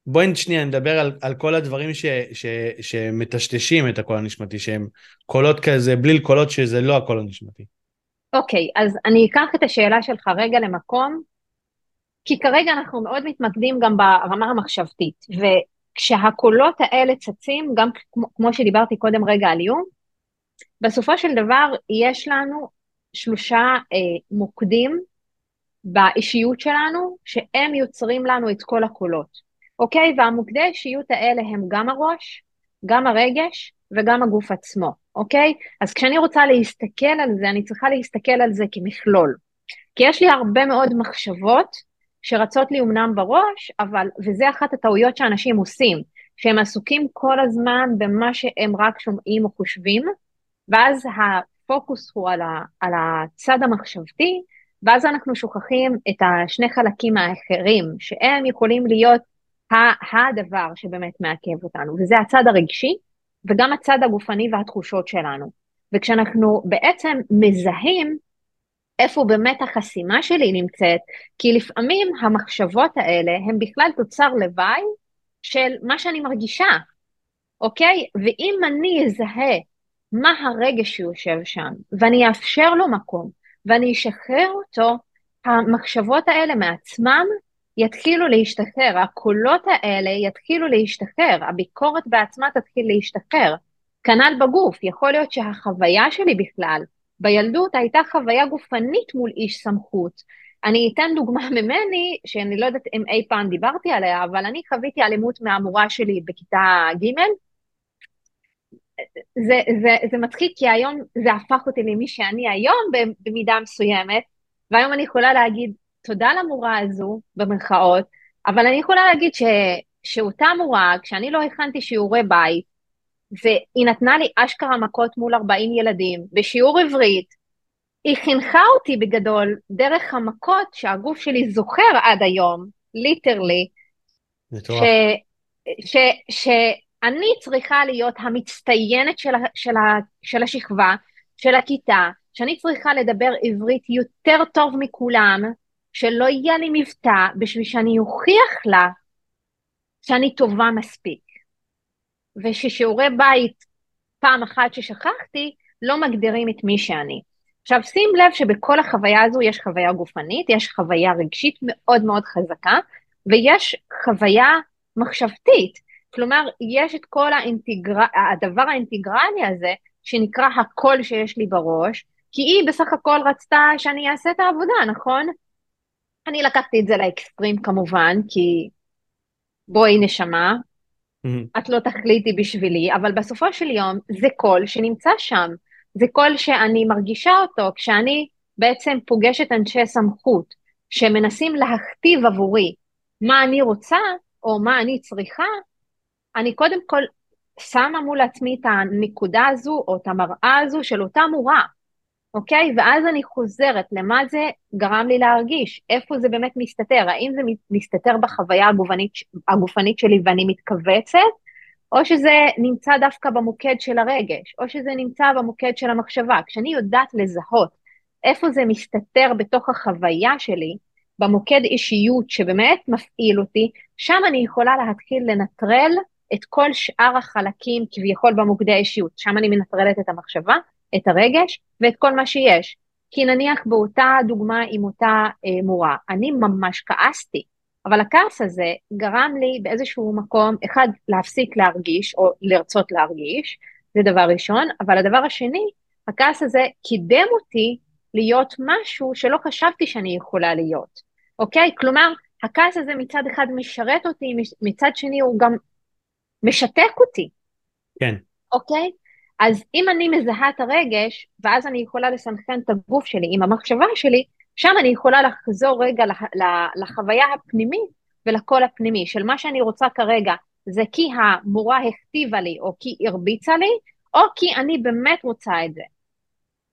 בואי שנייה נדבר על, על כל הדברים ש, ש, שמטשטשים את הקול הנשמתי, שהם קולות כזה, בלי קולות שזה לא הקול הנשמתי. אוקיי, אז אני אקח את השאלה שלך רגע למקום, כי כרגע אנחנו מאוד מתמקדים גם ברמה המחשבתית, וכשהקולות האלה צצים, גם כמו, כמו שדיברתי קודם רגע על איום, בסופו של דבר יש לנו שלושה אה, מוקדים באישיות שלנו, שהם יוצרים לנו את כל הקולות, אוקיי? והמוקדי האישיות האלה הם גם הראש, גם הרגש וגם הגוף עצמו, אוקיי? אז כשאני רוצה להסתכל על זה, אני צריכה להסתכל על זה כמכלול. כי יש לי הרבה מאוד מחשבות שרצות לי אמנם בראש, אבל, וזה אחת הטעויות שאנשים עושים, שהם עסוקים כל הזמן במה שהם רק שומעים או חושבים, ואז הפוקוס הוא על, ה, על הצד המחשבתי, ואז אנחנו שוכחים את השני חלקים האחרים, שהם יכולים להיות הדבר שבאמת מעכב אותנו, וזה הצד הרגשי וגם הצד הגופני והתחושות שלנו. וכשאנחנו בעצם מזהים איפה באמת החסימה שלי נמצאת, כי לפעמים המחשבות האלה הן בכלל תוצר לוואי של מה שאני מרגישה, אוקיי? ואם אני אזהה מה הרגש שיושב שם, ואני אאפשר לו מקום, ואני אשחרר אותו, המחשבות האלה מעצמם יתחילו להשתחרר, הקולות האלה יתחילו להשתחרר, הביקורת בעצמה תתחיל להשתחרר. כנ"ל בגוף, יכול להיות שהחוויה שלי בכלל בילדות הייתה חוויה גופנית מול איש סמכות. אני אתן דוגמה ממני, שאני לא יודעת אם אי פעם דיברתי עליה, אבל אני חוויתי אלימות מהמורה שלי בכיתה ג'. זה, זה, זה מצחיק כי היום זה הפך אותי למי שאני היום במידה מסוימת, והיום אני יכולה להגיד תודה למורה הזו, במרכאות, אבל אני יכולה להגיד ש, שאותה מורה, כשאני לא הכנתי שיעורי בית, והיא נתנה לי אשכרה מכות מול 40 ילדים בשיעור עברית, היא חינכה אותי בגדול דרך המכות שהגוף שלי זוכר עד היום, ליטרלי, שאני צריכה להיות המצטיינת של, של, של השכבה, של הכיתה, שאני צריכה לדבר עברית יותר טוב מכולם, שלא יהיה לי מבטא בשביל שאני אוכיח לה שאני טובה מספיק. וששיעורי בית, פעם אחת ששכחתי, לא מגדירים את מי שאני. עכשיו שים לב שבכל החוויה הזו יש חוויה גופנית, יש חוויה רגשית מאוד מאוד חזקה, ויש חוויה מחשבתית. כלומר, יש את כל האינטגר... הדבר האינטגרלי הזה, שנקרא הקול שיש לי בראש, כי היא בסך הכל רצתה שאני אעשה את העבודה, נכון? אני לקחתי את זה לאקסטרים כמובן, כי בואי נשמה, mm-hmm. את לא תחליטי בשבילי, אבל בסופו של יום זה קול שנמצא שם, זה קול שאני מרגישה אותו כשאני בעצם פוגשת אנשי סמכות שמנסים להכתיב עבורי מה אני רוצה או מה אני צריכה, אני קודם כל שמה מול עצמי את הנקודה הזו או את המראה הזו של אותה מורה. אוקיי? ואז אני חוזרת למה זה גרם לי להרגיש, איפה זה באמת מסתתר, האם זה מסתתר בחוויה הגופנית, הגופנית שלי ואני מתכווצת, או שזה נמצא דווקא במוקד של הרגש, או שזה נמצא במוקד של המחשבה. כשאני יודעת לזהות איפה זה מסתתר בתוך החוויה שלי, במוקד אישיות שבאמת מפעיל אותי, שם אני יכולה להתחיל לנטרל את כל שאר החלקים כביכול במוקדי האישיות. שם אני מנטרלת את המחשבה, את הרגש ואת כל מה שיש. כי נניח באותה דוגמה עם אותה אה, מורה, אני ממש כעסתי, אבל הכעס הזה גרם לי באיזשהו מקום, אחד, להפסיק להרגיש או לרצות להרגיש, זה דבר ראשון, אבל הדבר השני, הכעס הזה קידם אותי להיות משהו שלא חשבתי שאני יכולה להיות, אוקיי? כלומר, הכעס הזה מצד אחד משרת אותי, מצד שני הוא גם משתק אותי. כן. אוקיי? אז אם אני מזהה את הרגש, ואז אני יכולה לסנכרן את הגוף שלי עם המחשבה שלי, שם אני יכולה לחזור רגע לחוויה הפנימית ולקול הפנימי של מה שאני רוצה כרגע, זה כי המורה הכתיבה לי או כי הרביצה לי, או כי אני באמת רוצה את זה.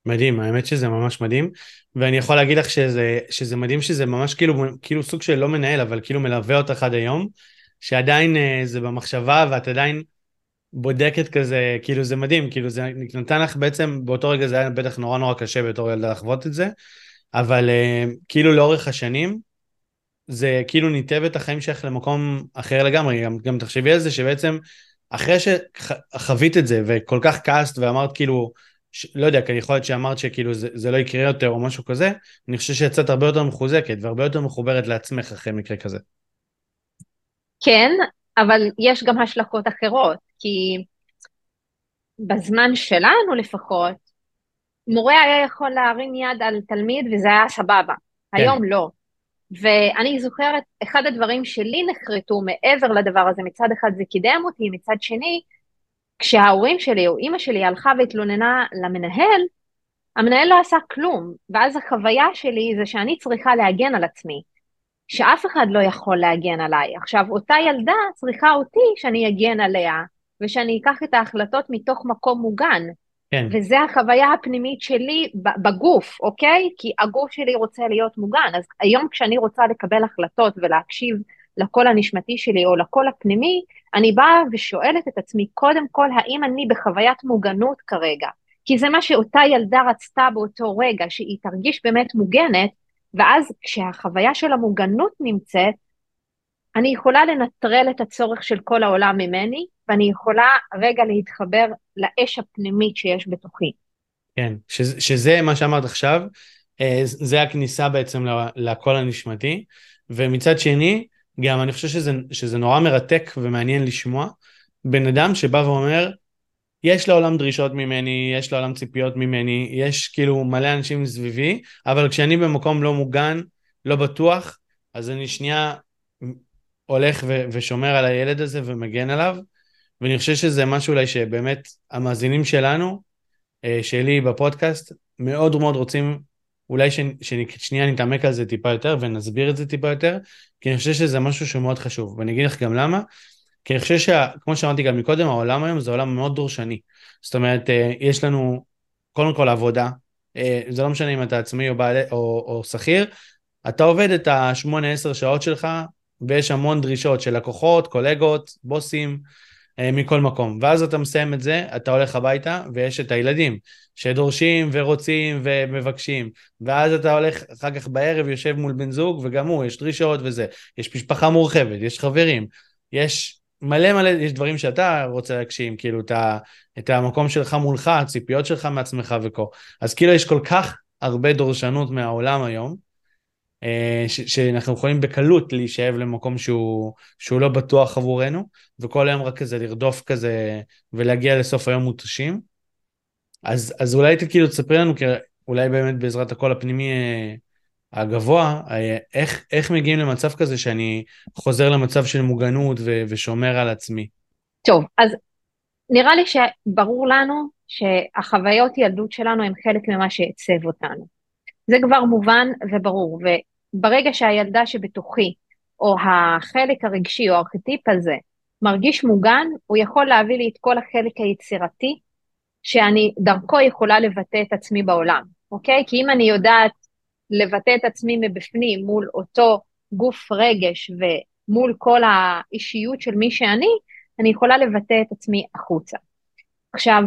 מדהים, האמת שזה ממש מדהים, ואני יכול להגיד לך שזה, שזה מדהים שזה ממש כאילו, כאילו סוג של לא מנהל, אבל כאילו מלווה אותך עד היום, שעדיין אה, זה במחשבה ואת עדיין בודקת כזה, כאילו זה מדהים, כאילו זה נתן לך בעצם, באותו רגע זה היה בטח נורא נורא קשה בתור ילדה לחוות את זה, אבל uh, כאילו לאורך השנים, זה כאילו ניתב את החיים שלך למקום אחר לגמרי, גם, גם תחשבי על זה שבעצם אחרי שחווית את זה וכל כך כעסת ואמרת כאילו, ש, לא יודע, כי יכול להיות שאמרת שכאילו זה, זה לא יקרה יותר או משהו כזה, אני חושב שיצאת הרבה יותר מחוזקת והרבה יותר מחוברת לעצמך אחרי מקרה כזה. כן, אבל יש גם השלכות אחרות. כי בזמן שלנו לפחות, מורה היה יכול להרים יד על תלמיד וזה היה סבבה. כן. היום לא. ואני זוכרת, אחד הדברים שלי נחרטו מעבר לדבר הזה, מצד אחד זה קידם אותי, מצד שני, כשההורים שלי או אימא שלי הלכה והתלוננה למנהל, המנהל לא עשה כלום, ואז החוויה שלי זה שאני צריכה להגן על עצמי, שאף אחד לא יכול להגן עליי. עכשיו, אותה ילדה צריכה אותי שאני אגן עליה, ושאני אקח את ההחלטות מתוך מקום מוגן. כן. וזה החוויה הפנימית שלי בגוף, אוקיי? כי הגוף שלי רוצה להיות מוגן. אז היום כשאני רוצה לקבל החלטות ולהקשיב לקול הנשמתי שלי או לקול הפנימי, אני באה ושואלת את עצמי, קודם כל, האם אני בחוויית מוגנות כרגע? כי זה מה שאותה ילדה רצתה באותו רגע, שהיא תרגיש באמת מוגנת, ואז כשהחוויה של המוגנות נמצאת, אני יכולה לנטרל את הצורך של כל העולם ממני, ואני יכולה רגע להתחבר לאש הפנימית שיש בתוכי. כן, שזה, שזה מה שאמרת עכשיו, אה, זה הכניסה בעצם לקול הנשמתי, ומצד שני, גם אני חושב שזה, שזה נורא מרתק ומעניין לשמוע בן אדם שבא ואומר, יש לעולם דרישות ממני, יש לעולם ציפיות ממני, יש כאילו מלא אנשים סביבי, אבל כשאני במקום לא מוגן, לא בטוח, אז אני שנייה הולך ו- ושומר על הילד הזה ומגן עליו, ואני חושב שזה משהו אולי שבאמת המאזינים שלנו, אה, שלי בפודקאסט, מאוד מאוד רוצים אולי ששנייה נתעמק על זה טיפה יותר ונסביר את זה טיפה יותר, כי אני חושב שזה משהו שהוא מאוד חשוב, ואני אגיד לך גם למה, כי אני חושב שכמו שאמרתי גם מקודם, העולם היום זה עולם מאוד דורשני. זאת אומרת, אה, יש לנו קודם כל עבודה, אה, זה לא משנה אם אתה עצמאי או, בעלי, או, או שכיר, אתה עובד את ה-8-10 שעות שלך, ויש המון דרישות של לקוחות, קולגות, בוסים, מכל מקום. ואז אתה מסיים את זה, אתה הולך הביתה, ויש את הילדים שדורשים ורוצים ומבקשים. ואז אתה הולך אחר כך בערב, יושב מול בן זוג, וגם הוא, יש דרישות וזה. יש משפחה מורחבת, יש חברים, יש מלא מלא, יש דברים שאתה רוצה להגשים, כאילו, את, ה, את המקום שלך מולך, הציפיות שלך מעצמך וכה. אז כאילו יש כל כך הרבה דורשנות מהעולם היום, אה, שאנחנו יכולים בקלות להישאב למקום שהוא, שהוא לא בטוח עבורנו, וכל היום רק כזה לרדוף כזה ולהגיע לסוף היום מותשים. אז, אז אולי כאילו תספרי לנו, אולי באמת בעזרת הקול הפנימי אה, הגבוה, אה, איך, איך מגיעים למצב כזה שאני חוזר למצב של מוגנות ו, ושומר על עצמי? טוב, אז נראה לי שברור לנו שהחוויות ילדות שלנו הן חלק ממה שעיצב אותנו. זה כבר מובן וברור, וברגע שהילדה שבתוכי, או החלק הרגשי או הארכיטיפ הזה, מרגיש מוגן, הוא יכול להביא לי את כל החלק היצירתי, שאני דרכו יכולה לבטא את עצמי בעולם, אוקיי? כי אם אני יודעת לבטא את עצמי מבפנים מול אותו גוף רגש ומול כל האישיות של מי שאני, אני יכולה לבטא את עצמי החוצה. עכשיו,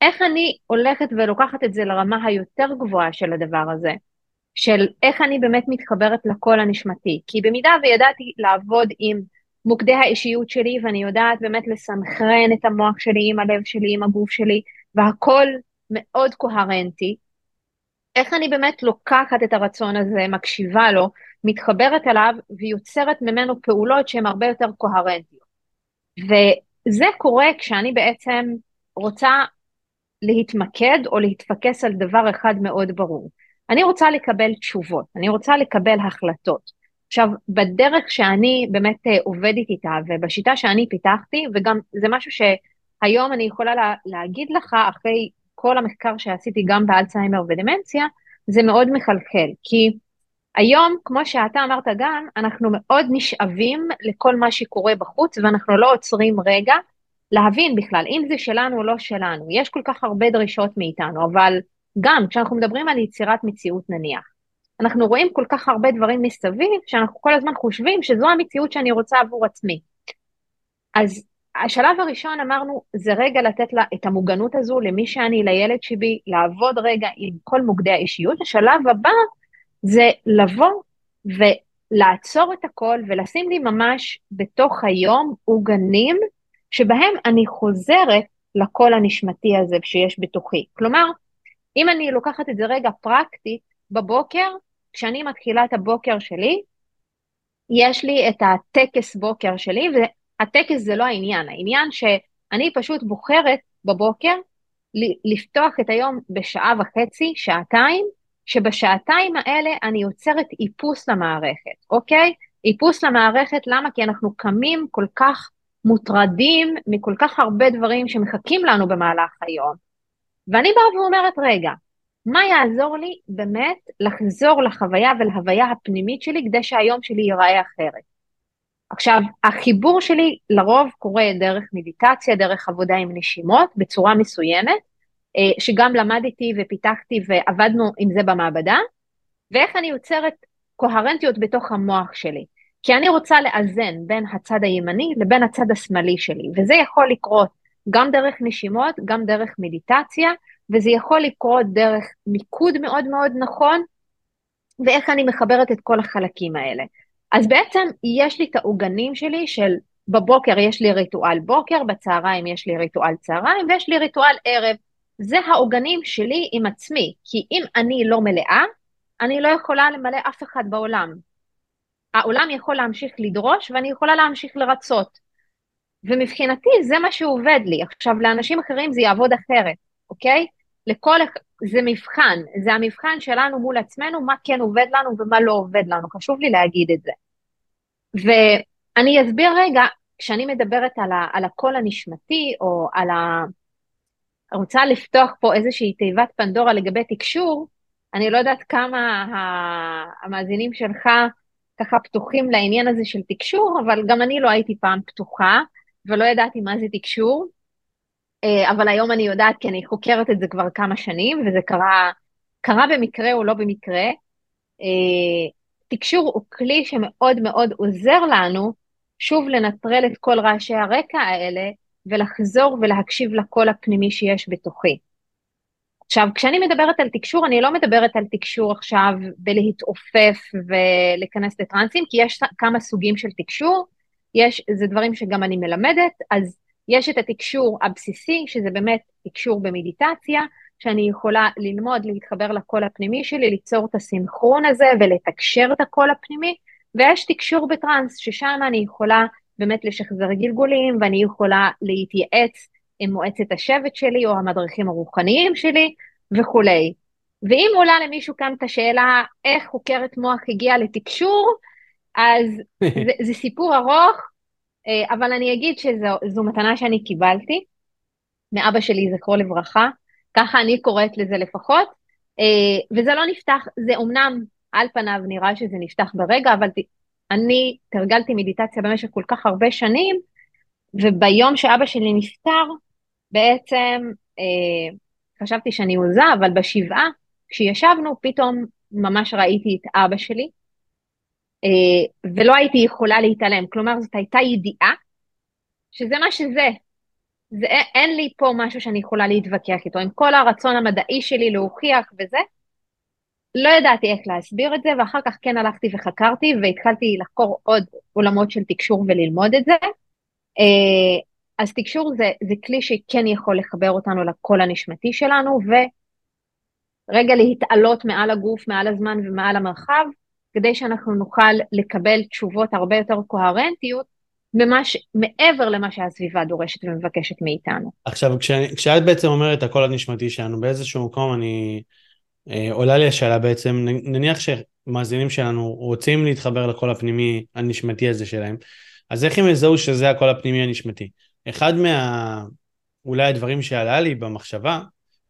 איך אני הולכת ולוקחת את זה לרמה היותר גבוהה של הדבר הזה, של איך אני באמת מתחברת לקול הנשמתי, כי במידה וידעתי לעבוד עם מוקדי האישיות שלי ואני יודעת באמת לסנכרן את המוח שלי עם הלב שלי, עם הגוף שלי, והכל מאוד קוהרנטי, איך אני באמת לוקחת את הרצון הזה, מקשיבה לו, מתחברת אליו ויוצרת ממנו פעולות שהן הרבה יותר קוהרנטיות. וזה קורה כשאני בעצם רוצה להתמקד או להתפקס על דבר אחד מאוד ברור. אני רוצה לקבל תשובות, אני רוצה לקבל החלטות. עכשיו, בדרך שאני באמת אה, עובדת איתה ובשיטה שאני פיתחתי, וגם זה משהו שהיום אני יכולה לה, להגיד לך אחרי כל המחקר שעשיתי גם באלצהיימר ודמנציה, זה מאוד מחלחל, כי היום, כמו שאתה אמרת גם, אנחנו מאוד נשאבים לכל מה שקורה בחוץ, ואנחנו לא עוצרים רגע להבין בכלל אם זה שלנו או לא שלנו. יש כל כך הרבה דרישות מאיתנו, אבל גם כשאנחנו מדברים על יצירת מציאות נניח, אנחנו רואים כל כך הרבה דברים מסביב, שאנחנו כל הזמן חושבים שזו המציאות שאני רוצה עבור עצמי. אז השלב הראשון אמרנו, זה רגע לתת לה את המוגנות הזו למי שאני, לילד שבי, לעבוד רגע עם כל מוקדי האישיות. השלב הבא זה לבוא ולעצור את הכל ולשים לי ממש בתוך היום עוגנים שבהם אני חוזרת לקול הנשמתי הזה שיש בתוכי. כלומר, אם אני לוקחת את זה רגע פרקטית, בבוקר, כשאני מתחילה את הבוקר שלי, יש לי את הטקס בוקר שלי, הטקס זה לא העניין, העניין שאני פשוט בוחרת בבוקר לפתוח את היום בשעה וחצי, שעתיים, שבשעתיים האלה אני יוצרת איפוס למערכת, אוקיי? איפוס למערכת, למה? כי אנחנו קמים כל כך מוטרדים מכל כך הרבה דברים שמחכים לנו במהלך היום. ואני באה ואומרת, רגע, מה יעזור לי באמת לחזור לחוויה ולהוויה הפנימית שלי כדי שהיום שלי ייראה אחרת? עכשיו, החיבור שלי לרוב קורה דרך מדיטציה, דרך עבודה עם נשימות, בצורה מסוימת, אה, שגם למדתי ופיתחתי ועבדנו עם זה במעבדה, ואיך אני יוצרת קוהרנטיות בתוך המוח שלי. כי אני רוצה לאזן בין הצד הימני לבין הצד השמאלי שלי, וזה יכול לקרות גם דרך נשימות, גם דרך מדיטציה, וזה יכול לקרות דרך מיקוד מאוד מאוד נכון, ואיך אני מחברת את כל החלקים האלה. אז בעצם יש לי את העוגנים שלי של בבוקר יש לי ריטואל בוקר, בצהריים יש לי ריטואל צהריים, ויש לי ריטואל ערב. זה העוגנים שלי עם עצמי, כי אם אני לא מלאה, אני לא יכולה למלא אף אחד בעולם. העולם יכול להמשיך לדרוש ואני יכולה להמשיך לרצות. ומבחינתי זה מה שעובד לי. עכשיו, לאנשים אחרים זה יעבוד אחרת, אוקיי? לכל, זה מבחן, זה המבחן שלנו מול עצמנו, מה כן עובד לנו ומה לא עובד לנו, חשוב לי להגיד את זה. ואני אסביר רגע, כשאני מדברת על, ה, על הקול הנשמתי, או על ה... רוצה לפתוח פה איזושהי תיבת פנדורה לגבי תקשור, אני לא יודעת כמה המאזינים שלך ככה פתוחים לעניין הזה של תקשור, אבל גם אני לא הייתי פעם פתוחה, ולא ידעתי מה זה תקשור, אה, אבל היום אני יודעת כי אני חוקרת את זה כבר כמה שנים, וזה קרה, קרה במקרה או לא במקרה. אה, תקשור הוא כלי שמאוד מאוד עוזר לנו שוב לנטרל את כל רעשי הרקע האלה ולחזור ולהקשיב לקול הפנימי שיש בתוכי. עכשיו, כשאני מדברת על תקשור, אני לא מדברת על תקשור עכשיו בלהתעופף ולהיכנס לטרנסים, כי יש כמה סוגים של תקשור, יש, זה דברים שגם אני מלמדת, אז יש את התקשור הבסיסי, שזה באמת תקשור במדיטציה, שאני יכולה ללמוד להתחבר לקול הפנימי שלי, ליצור את הסינכרון הזה ולתקשר את הקול הפנימי, ויש תקשור בטראנס, ששם אני יכולה באמת לשחזר גלגולים, ואני יכולה להתייעץ עם מועצת השבט שלי או המדריכים הרוחניים שלי וכולי. ואם עולה למישהו כאן את השאלה איך חוקרת מוח הגיעה לתקשור, אז זה, זה סיפור ארוך, אה, אבל אני אגיד שזו מתנה שאני קיבלתי. מאבא שלי, זכרו לברכה, ככה אני קוראת לזה לפחות, אה, וזה לא נפתח, זה אומנם על פניו נראה שזה נפתח ברגע, אבל אני תרגלתי מדיטציה במשך כל כך הרבה שנים, וביום שאבא שלי נפטר, בעצם אה, חשבתי שאני עוזה, אבל בשבעה, כשישבנו, פתאום ממש ראיתי את אבא שלי, ולא הייתי יכולה להתעלם. כלומר, זאת הייתה ידיעה שזה מה שזה. זה, אין לי פה משהו שאני יכולה להתווכח איתו. עם כל הרצון המדעי שלי להוכיח וזה, לא ידעתי איך להסביר את זה, ואחר כך כן הלכתי וחקרתי והתחלתי לחקור עוד עולמות של תקשור וללמוד את זה. אה, אז תקשור זה, זה כלי שכן יכול לחבר אותנו לקול הנשמתי שלנו, ורגע להתעלות מעל הגוף, מעל הזמן ומעל המרחב, כדי שאנחנו נוכל לקבל תשובות הרבה יותר קוהרנטיות, ממש, מעבר למה שהסביבה דורשת ומבקשת מאיתנו. עכשיו, כש, כשאת בעצם אומרת הקול הנשמתי שלנו, באיזשהו מקום אני... אה, עולה לי השאלה בעצם, נניח שמאזינים שלנו רוצים להתחבר לקול הפנימי הנשמתי הזה שלהם, אז איך הם יזהו שזה הקול הפנימי הנשמתי? אחד מה... אולי הדברים שעלה לי במחשבה,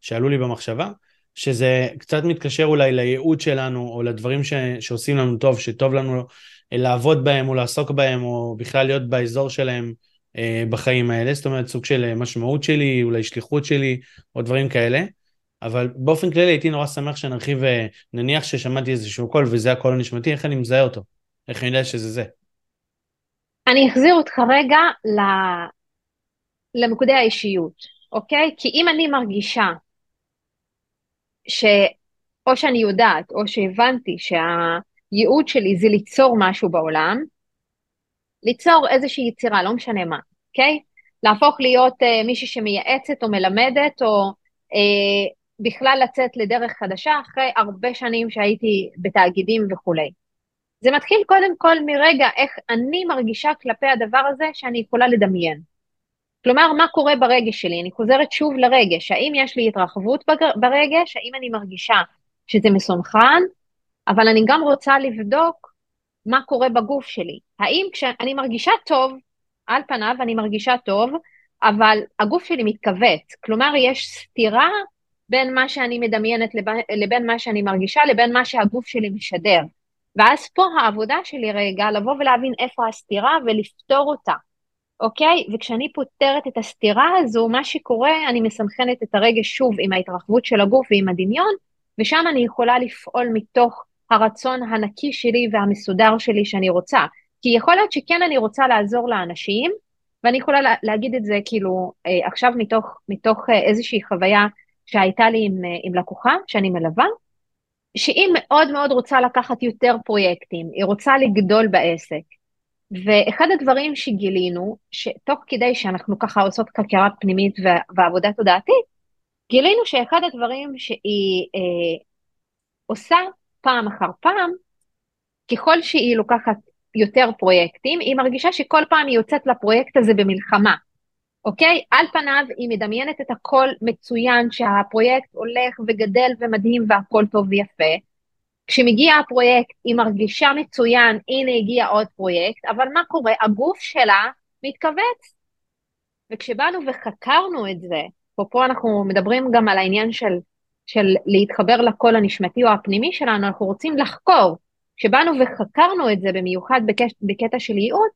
שעלו לי במחשבה, שזה קצת מתקשר אולי לייעוד שלנו, או לדברים ש... שעושים לנו טוב, שטוב לנו לעבוד בהם, או לעסוק בהם, או בכלל להיות באזור שלהם אה, בחיים האלה, זאת אומרת סוג של משמעות שלי, אולי שליחות שלי, או דברים כאלה. אבל באופן כללי הייתי נורא שמח שנרחיב, אה, נניח ששמעתי איזשהו קול וזה הקול הנשמתי, איך אני מזהה אותו? איך אני יודע שזה זה? אני אחזיר אותך רגע למוקדי האישיות, אוקיי? כי אם אני מרגישה שאו שאני יודעת או שהבנתי שהייעוד שלי זה ליצור משהו בעולם, ליצור איזושהי יצירה, לא משנה מה, אוקיי? להפוך להיות uh, מישהי שמייעצת או מלמדת או uh, בכלל לצאת לדרך חדשה אחרי הרבה שנים שהייתי בתאגידים וכולי. זה מתחיל קודם כל מרגע איך אני מרגישה כלפי הדבר הזה שאני יכולה לדמיין. כלומר, מה קורה ברגש שלי? אני חוזרת שוב לרגש, האם יש לי התרחבות ברגש? האם אני מרגישה שזה מסונכרן, אבל אני גם רוצה לבדוק מה קורה בגוף שלי. האם כשאני מרגישה טוב, על פניו אני מרגישה טוב, אבל הגוף שלי מתכווץ, כלומר יש סתירה בין מה שאני מדמיינת לבין מה שאני מרגישה לבין מה שהגוף שלי משדר. ואז פה העבודה שלי רגע, לבוא ולהבין איפה הסתירה ולפתור אותה, אוקיי? וכשאני פותרת את הסתירה הזו, מה שקורה, אני מסנכנת את הרגש שוב עם ההתרחבות של הגוף ועם הדמיון, ושם אני יכולה לפעול מתוך הרצון הנקי שלי והמסודר שלי שאני רוצה. כי יכול להיות שכן אני רוצה לעזור לאנשים, ואני יכולה לה, להגיד את זה כאילו אה, עכשיו מתוך, מתוך אה, איזושהי חוויה שהייתה לי עם, אה, עם לקוחה שאני מלווה, שהיא מאוד מאוד רוצה לקחת יותר פרויקטים, היא רוצה לגדול בעסק. ואחד הדברים שגילינו, שתוך כדי שאנחנו ככה עושות חקירה פנימית ועבודה תודעתית, גילינו שאחד הדברים שהיא אה, עושה פעם אחר פעם, ככל שהיא לוקחת יותר פרויקטים, היא מרגישה שכל פעם היא יוצאת לפרויקט הזה במלחמה. אוקיי? על פניו היא מדמיינת את הכל מצוין, שהפרויקט הולך וגדל ומדהים והכל טוב ויפה. כשמגיע הפרויקט היא מרגישה מצוין, הנה הגיע עוד פרויקט, אבל מה קורה? הגוף שלה מתכווץ. וכשבאנו וחקרנו את זה, ופה אנחנו מדברים גם על העניין של, של להתחבר לקול הנשמתי או הפנימי שלנו, אנחנו רוצים לחקור. כשבאנו וחקרנו את זה במיוחד בקש, בקטע של ייעוד,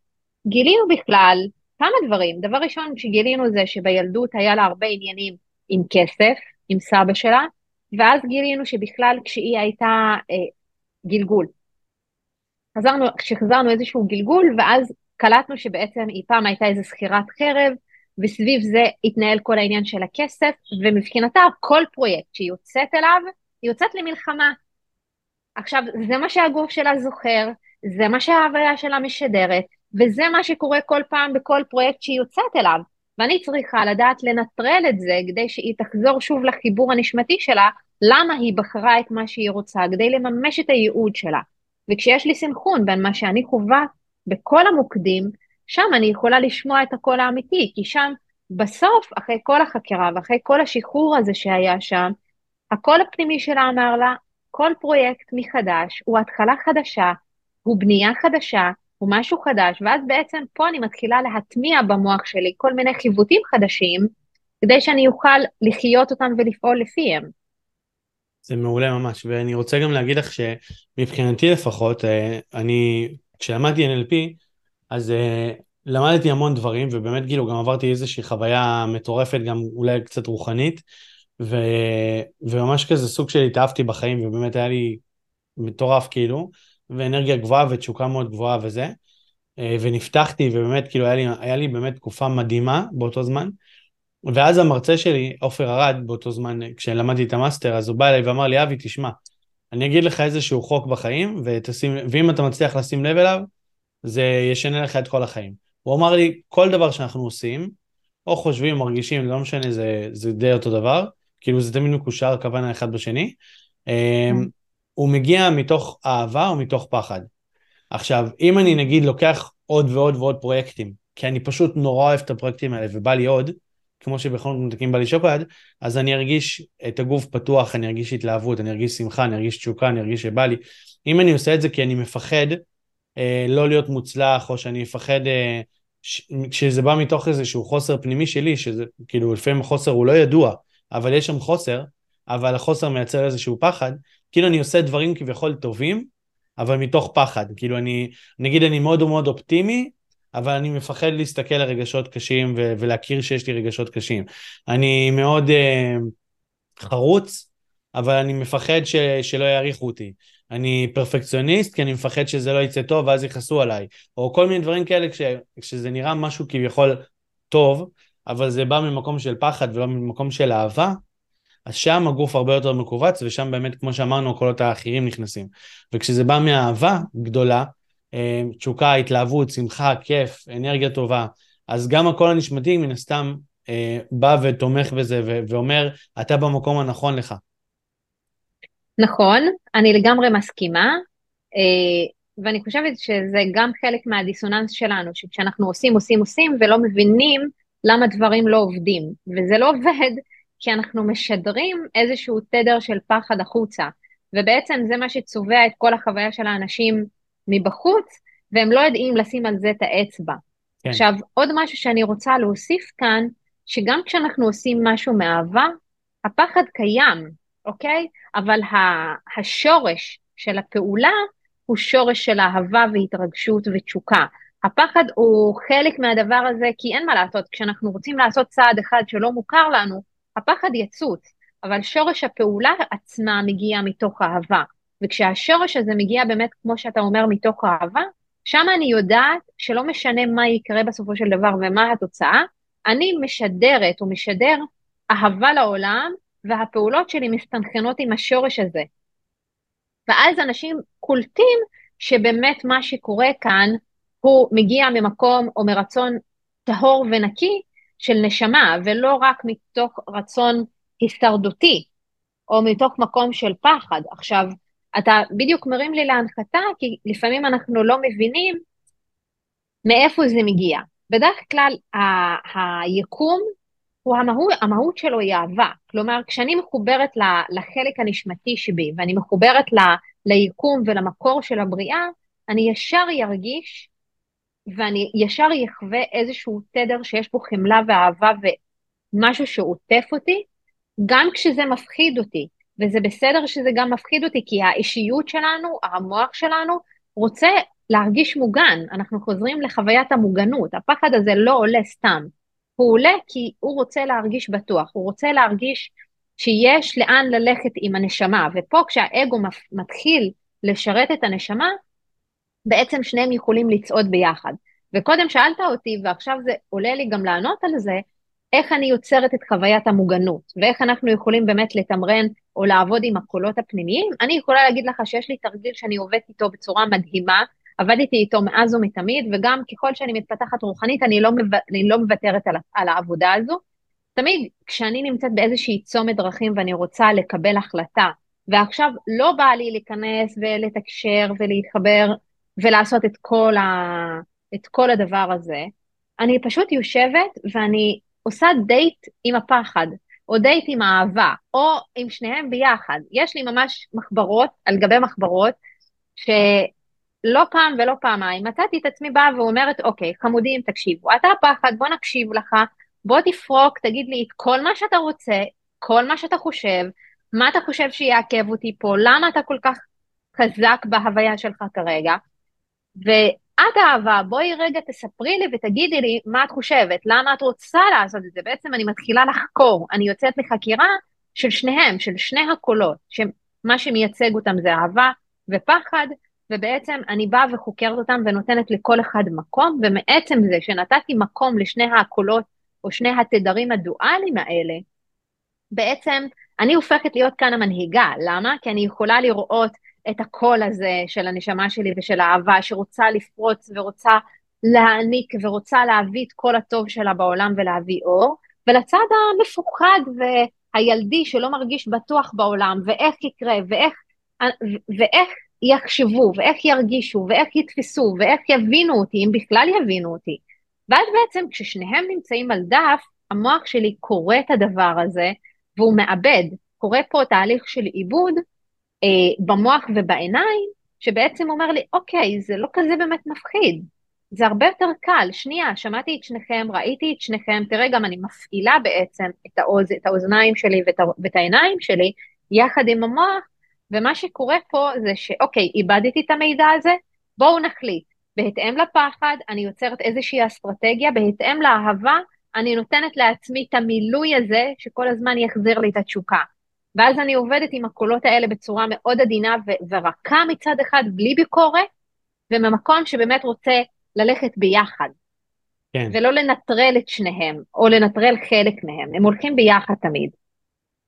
גילינו בכלל כמה דברים. דבר ראשון שגילינו זה שבילדות היה לה הרבה עניינים עם כסף, עם סבא שלה, ואז גילינו שבכלל כשהיא הייתה אה, גלגול. חזרנו, כשחזרנו איזשהו גלגול, ואז קלטנו שבעצם היא פעם הייתה איזו שכירת חרב, וסביב זה התנהל כל העניין של הכסף, ומבחינתה כל פרויקט שהיא יוצאת אליו, היא יוצאת למלחמה. עכשיו, זה מה שהגוף שלה זוכר, זה מה שההוויה שלה משדרת, וזה מה שקורה כל פעם בכל פרויקט שהיא יוצאת אליו. ואני צריכה לדעת לנטרל את זה כדי שהיא תחזור שוב לחיבור הנשמתי שלה, למה היא בחרה את מה שהיא רוצה, כדי לממש את הייעוד שלה. וכשיש לי סנכרון בין מה שאני חווה בכל המוקדים, שם אני יכולה לשמוע את הקול האמיתי, כי שם בסוף, אחרי כל החקירה ואחרי כל השחרור הזה שהיה שם, הקול הפנימי שלה אמר לה, כל פרויקט מחדש הוא התחלה חדשה, הוא בנייה חדשה, הוא משהו חדש, ואז בעצם פה אני מתחילה להטמיע במוח שלי כל מיני חיווטים חדשים, כדי שאני אוכל לחיות אותם ולפעול לפיהם. זה מעולה ממש, ואני רוצה גם להגיד לך שמבחינתי לפחות, אה, אני, כשלמדתי NLP, אז אה, למדתי המון דברים, ובאמת כאילו גם עברתי איזושהי חוויה מטורפת, גם אולי קצת רוחנית, ו, וממש כזה סוג של התאהבתי בחיים, ובאמת היה לי מטורף כאילו, ואנרגיה גבוהה ותשוקה מאוד גבוהה וזה, אה, ונפתחתי, ובאמת כאילו היה לי, היה לי באמת תקופה מדהימה באותו זמן. ואז המרצה שלי, עופר ארד, באותו זמן, כשלמדתי את המאסטר, אז הוא בא אליי ואמר לי, אבי, תשמע, אני אגיד לך איזשהו חוק בחיים, ותשים, ואם אתה מצליח לשים לב אליו, זה ישנה לך את כל החיים. הוא אמר לי, כל דבר שאנחנו עושים, או חושבים, מרגישים, לא משנה, זה, זה די אותו דבר, כאילו זה תמיד מקושר כוונה אחד בשני, אממ. הוא מגיע מתוך אהבה או מתוך פחד. עכשיו, אם אני נגיד לוקח עוד ועוד ועוד פרויקטים, כי אני פשוט נורא אוהב את הפרויקטים האלה ובא לי עוד, כמו שבכל זאת מתקים בא לי שוקולד, אז אני ארגיש את הגוף פתוח, אני ארגיש התלהבות, אני ארגיש שמחה, אני ארגיש תשוקה, אני ארגיש שבא לי. אם אני עושה את זה כי אני מפחד אה, לא להיות מוצלח, או שאני מפחד, אה. שזה בא מתוך איזשהו חוסר פנימי שלי, שזה כאילו לפעמים החוסר הוא לא ידוע, אבל יש שם חוסר, אבל החוסר מייצר איזשהו פחד, כאילו אני עושה דברים כביכול טובים, אבל מתוך פחד. כאילו אני, נגיד אני מאוד מאוד אופטימי, אבל אני מפחד להסתכל על רגשות קשים ו- ולהכיר שיש לי רגשות קשים. אני מאוד uh, חרוץ, אבל אני מפחד ש- שלא יעריכו אותי. אני פרפקציוניסט כי אני מפחד שזה לא יצא טוב ואז יכעסו עליי. או כל מיני דברים כאלה כש- כשזה נראה משהו כביכול טוב, אבל זה בא ממקום של פחד ולא ממקום של אהבה, אז שם הגוף הרבה יותר מכווץ, ושם באמת, כמו שאמרנו, הקולות האחרים נכנסים. וכשזה בא מאהבה גדולה, אה, תשוקה, התלהבות, שמחה, כיף, אנרגיה טובה, אז גם הקול הנשמתי מן הסתם אה, בא ותומך בזה ואומר, אתה במקום הנכון לך. נכון, אני לגמרי מסכימה, אה, ואני חושבת שזה גם חלק מהדיסוננס שלנו, שכשאנחנו עושים, עושים, עושים, ולא מבינים למה דברים לא עובדים, וזה לא עובד כי אנחנו משדרים איזשהו תדר של פחד החוצה. ובעצם זה מה שצובע את כל החוויה של האנשים מבחוץ, והם לא יודעים לשים על זה את האצבע. כן. עכשיו, עוד משהו שאני רוצה להוסיף כאן, שגם כשאנחנו עושים משהו מאהבה, הפחד קיים, אוקיי? אבל השורש של הפעולה הוא שורש של אהבה והתרגשות ותשוקה. הפחד הוא חלק מהדבר הזה, כי אין מה לעשות, כשאנחנו רוצים לעשות צעד אחד שלא מוכר לנו, הפחד יצוץ, אבל שורש הפעולה עצמה מגיע מתוך אהבה. וכשהשורש הזה מגיע באמת, כמו שאתה אומר, מתוך אהבה, שם אני יודעת שלא משנה מה יקרה בסופו של דבר ומה התוצאה, אני משדרת או משדר אהבה לעולם, והפעולות שלי מסתנכרנות עם השורש הזה. ואז אנשים קולטים שבאמת מה שקורה כאן הוא מגיע ממקום או מרצון טהור ונקי של נשמה, ולא רק מתוך רצון הישרדותי, או מתוך מקום של פחד. עכשיו, אתה בדיוק מרים לי להנחתה, כי לפעמים אנחנו לא מבינים מאיפה זה מגיע. בדרך כלל ה- היקום, הוא המהות, המהות שלו היא אהבה. כלומר, כשאני מחוברת לחלק הנשמתי שבי, ואני מחוברת ל- ליקום ולמקור של הבריאה, אני ישר ארגיש ואני ישר אחווה איזשהו תדר שיש בו חמלה ואהבה ומשהו שעוטף אותי, גם כשזה מפחיד אותי. וזה בסדר שזה גם מפחיד אותי, כי האישיות שלנו, המוח שלנו, רוצה להרגיש מוגן. אנחנו חוזרים לחוויית המוגנות. הפחד הזה לא עולה סתם. הוא עולה כי הוא רוצה להרגיש בטוח, הוא רוצה להרגיש שיש לאן ללכת עם הנשמה, ופה כשהאגו מתחיל לשרת את הנשמה, בעצם שניהם יכולים לצעוד ביחד. וקודם שאלת אותי, ועכשיו זה עולה לי גם לענות על זה, איך אני יוצרת את חוויית המוגנות, ואיך אנחנו יכולים באמת לתמרן או לעבוד עם הקולות הפנימיים. אני יכולה להגיד לך שיש לי תרגיל שאני עובדת איתו בצורה מדהימה, עבדתי איתו מאז ומתמיד, וגם ככל שאני מתפתחת רוחנית, אני לא, מב... אני לא מוותרת על, על העבודה הזו. תמיד כשאני נמצאת באיזושהי צומת דרכים ואני רוצה לקבל החלטה, ועכשיו לא בא לי להיכנס ולתקשר ולהתחבר ולעשות את כל, ה... את כל הדבר הזה, אני פשוט יושבת ואני עושה דייט עם הפחד, או דייט עם האהבה, או עם שניהם ביחד. יש לי ממש מחברות על גבי מחברות, שלא פעם ולא פעמיים מצאתי את עצמי באה ואומרת, אוקיי, חמודים, תקשיבו, אתה הפחד, בוא נקשיב לך, בוא תפרוק, תגיד לי את כל מה שאתה רוצה, כל מה שאתה חושב, מה אתה חושב שיעכב אותי פה, למה אתה כל כך חזק בהוויה שלך כרגע, ואת אהבה, בואי רגע תספרי לי ותגידי לי מה את חושבת, למה את רוצה לעשות את זה. בעצם אני מתחילה לחקור, אני יוצאת לחקירה של שניהם, של שני הקולות, שמה שמייצג אותם זה אהבה ופחד, ובעצם אני באה וחוקרת אותם ונותנת לכל אחד מקום, ומעצם זה שנתתי מקום לשני הקולות או שני התדרים הדואליים האלה, בעצם אני הופכת להיות כאן המנהיגה. למה? כי אני יכולה לראות את הקול הזה של הנשמה שלי ושל האהבה, שרוצה לפרוץ ורוצה להעניק ורוצה להביא את כל הטוב שלה בעולם ולהביא אור, ולצד המפוחד והילדי שלא מרגיש בטוח בעולם, ואיך יקרה, ואיך, ואיך יחשבו, ואיך ירגישו, ואיך יתפסו, ואיך יבינו אותי, אם בכלל יבינו אותי. ואז בעצם כששניהם נמצאים על דף, המוח שלי קורא את הדבר הזה, והוא מאבד. קורה פה תהליך של עיבוד, במוח ובעיניים, שבעצם אומר לי, אוקיי, זה לא כזה באמת מפחיד, זה הרבה יותר קל. שנייה, שמעתי את שניכם, ראיתי את שניכם, תראה, גם אני מפעילה בעצם את, האוז, את האוזניים שלי ואת, ואת העיניים שלי, יחד עם המוח, ומה שקורה פה זה שאוקיי, איבדתי את המידע הזה, בואו נחליט. בהתאם לפחד, אני יוצרת איזושהי אסטרטגיה, בהתאם לאהבה, אני נותנת לעצמי את המילוי הזה, שכל הזמן יחזיר לי את התשוקה. ואז אני עובדת עם הקולות האלה בצורה מאוד עדינה ו- ורכה מצד אחד, בלי ביקורת, וממקום שבאמת רוצה ללכת ביחד. כן. ולא לנטרל את שניהם, או לנטרל חלק מהם, הם הולכים ביחד תמיד.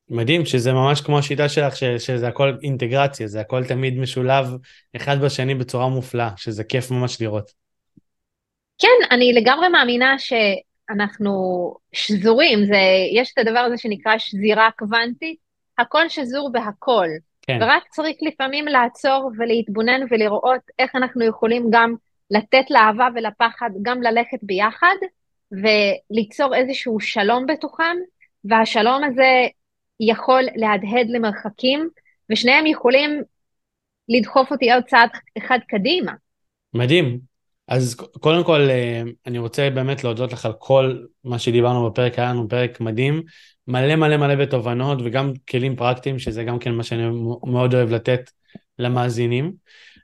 מדהים שזה ממש כמו השיטה שלך, ש- שזה הכל אינטגרציה, זה הכל תמיד משולב אחד בשני בצורה מופלאה, שזה כיף ממש לראות. כן, אני לגמרי מאמינה שאנחנו שזורים, זה, יש את הדבר הזה שנקרא שזירה קוונטית, הכל שזור בהכל. כן. ורק צריך לפעמים לעצור ולהתבונן ולראות איך אנחנו יכולים גם לתת לאהבה ולפחד גם ללכת ביחד, וליצור איזשהו שלום בתוכם, והשלום הזה יכול להדהד למרחקים, ושניהם יכולים לדחוף אותי עוד צעד אחד קדימה. מדהים. אז קודם כל, אה, אני רוצה באמת להודות לך על כל מה שדיברנו בפרק, היה לנו פרק מדהים, מלא מלא מלא בתובנות וגם כלים פרקטיים, שזה גם כן מה שאני מאוד אוהב לתת למאזינים.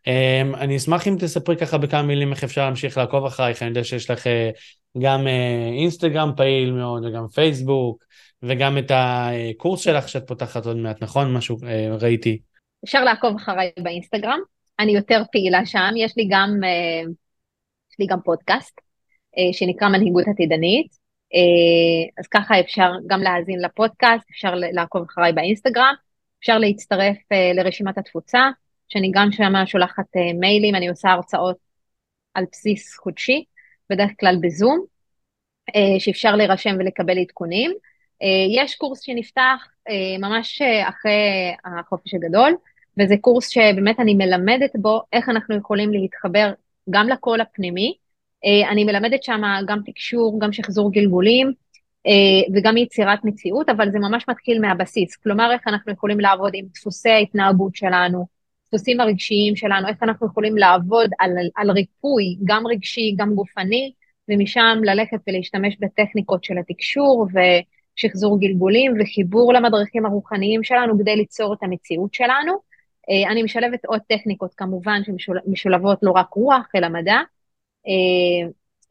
אמ, אני אשמח אם תספרי ככה בכמה מילים איך אפשר להמשיך לעקוב אחרייך, אני יודע שיש לך אה, גם אה, אינסטגרם פעיל מאוד וגם פייסבוק וגם את הקורס שלך שאת פותחת עוד מעט, נכון? משהו אה, ראיתי. אפשר לעקוב אחריי באינסטגרם, אני יותר פעילה שם, יש לי גם, יש לי גם פודקאסט שנקרא מנהיגות עתידנית, אז ככה אפשר גם להאזין לפודקאסט, אפשר לעקוב אחריי באינסטגרם, אפשר להצטרף לרשימת התפוצה. שאני גם שמה שולחת אה, מיילים, אני עושה הרצאות על בסיס חודשי, בדרך כלל בזום, אה, שאפשר להירשם ולקבל עדכונים. אה, יש קורס שנפתח ממש אחרי החופש הגדול, וזה קורס שבאמת אני מלמדת בו איך אנחנו יכולים להתחבר גם לקול הפנימי. אני מלמדת שם גם תקשור, גם שחזור גלגולים, וגם יצירת מציאות, אבל זה ממש מתחיל מהבסיס. כלומר, איך אנחנו יכולים לעבוד עם דפוסי ההתנהגות שלנו, הדפוסים הרגשיים שלנו, איך אנחנו יכולים לעבוד על, על ריפוי, גם רגשי, גם גופני, ומשם ללכת ולהשתמש בטכניקות של התקשור ושחזור גלגולים וחיבור למדריכים הרוחניים שלנו כדי ליצור את המציאות שלנו. אה, אני משלבת עוד טכניקות כמובן שמשולבות לא רק רוח אלא מדע, אה,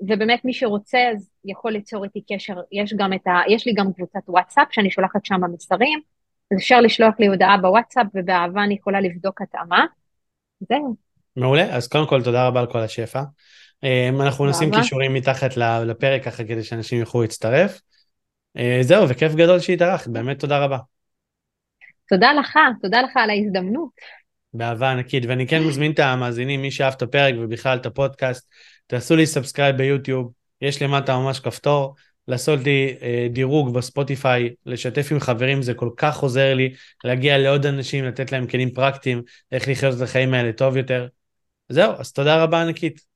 ובאמת מי שרוצה אז יכול ליצור איתי קשר, יש גם את ה... יש לי גם קבוצת וואטסאפ שאני שולחת שם מסרים, אז אפשר לשלוח לי הודעה בוואטסאפ ובאהבה אני יכולה לבדוק התאמה. זהו. מעולה, אז קודם כל תודה רבה על כל השפע. אמ, אנחנו נשים קישורים מתחת לפרק ככה כדי שאנשים יוכלו להצטרף. אה, זהו, וכיף גדול שהתארחת, באמת תודה רבה. תודה לך, תודה לך על ההזדמנות. באהבה ענקית, ואני כן מזמין את המאזינים, מי שאהב את הפרק ובכלל את הפודקאסט, תעשו לי subscribe ביוטיוב, יש למטה ממש כפתור, לעשות לי אה, דירוג בספוטיפיי, לשתף עם חברים, זה כל כך עוזר לי להגיע לעוד אנשים, לתת להם כלים פרקטיים, איך לחיות את החיים האלה טוב יותר. זהו, אז תודה רבה ענקית.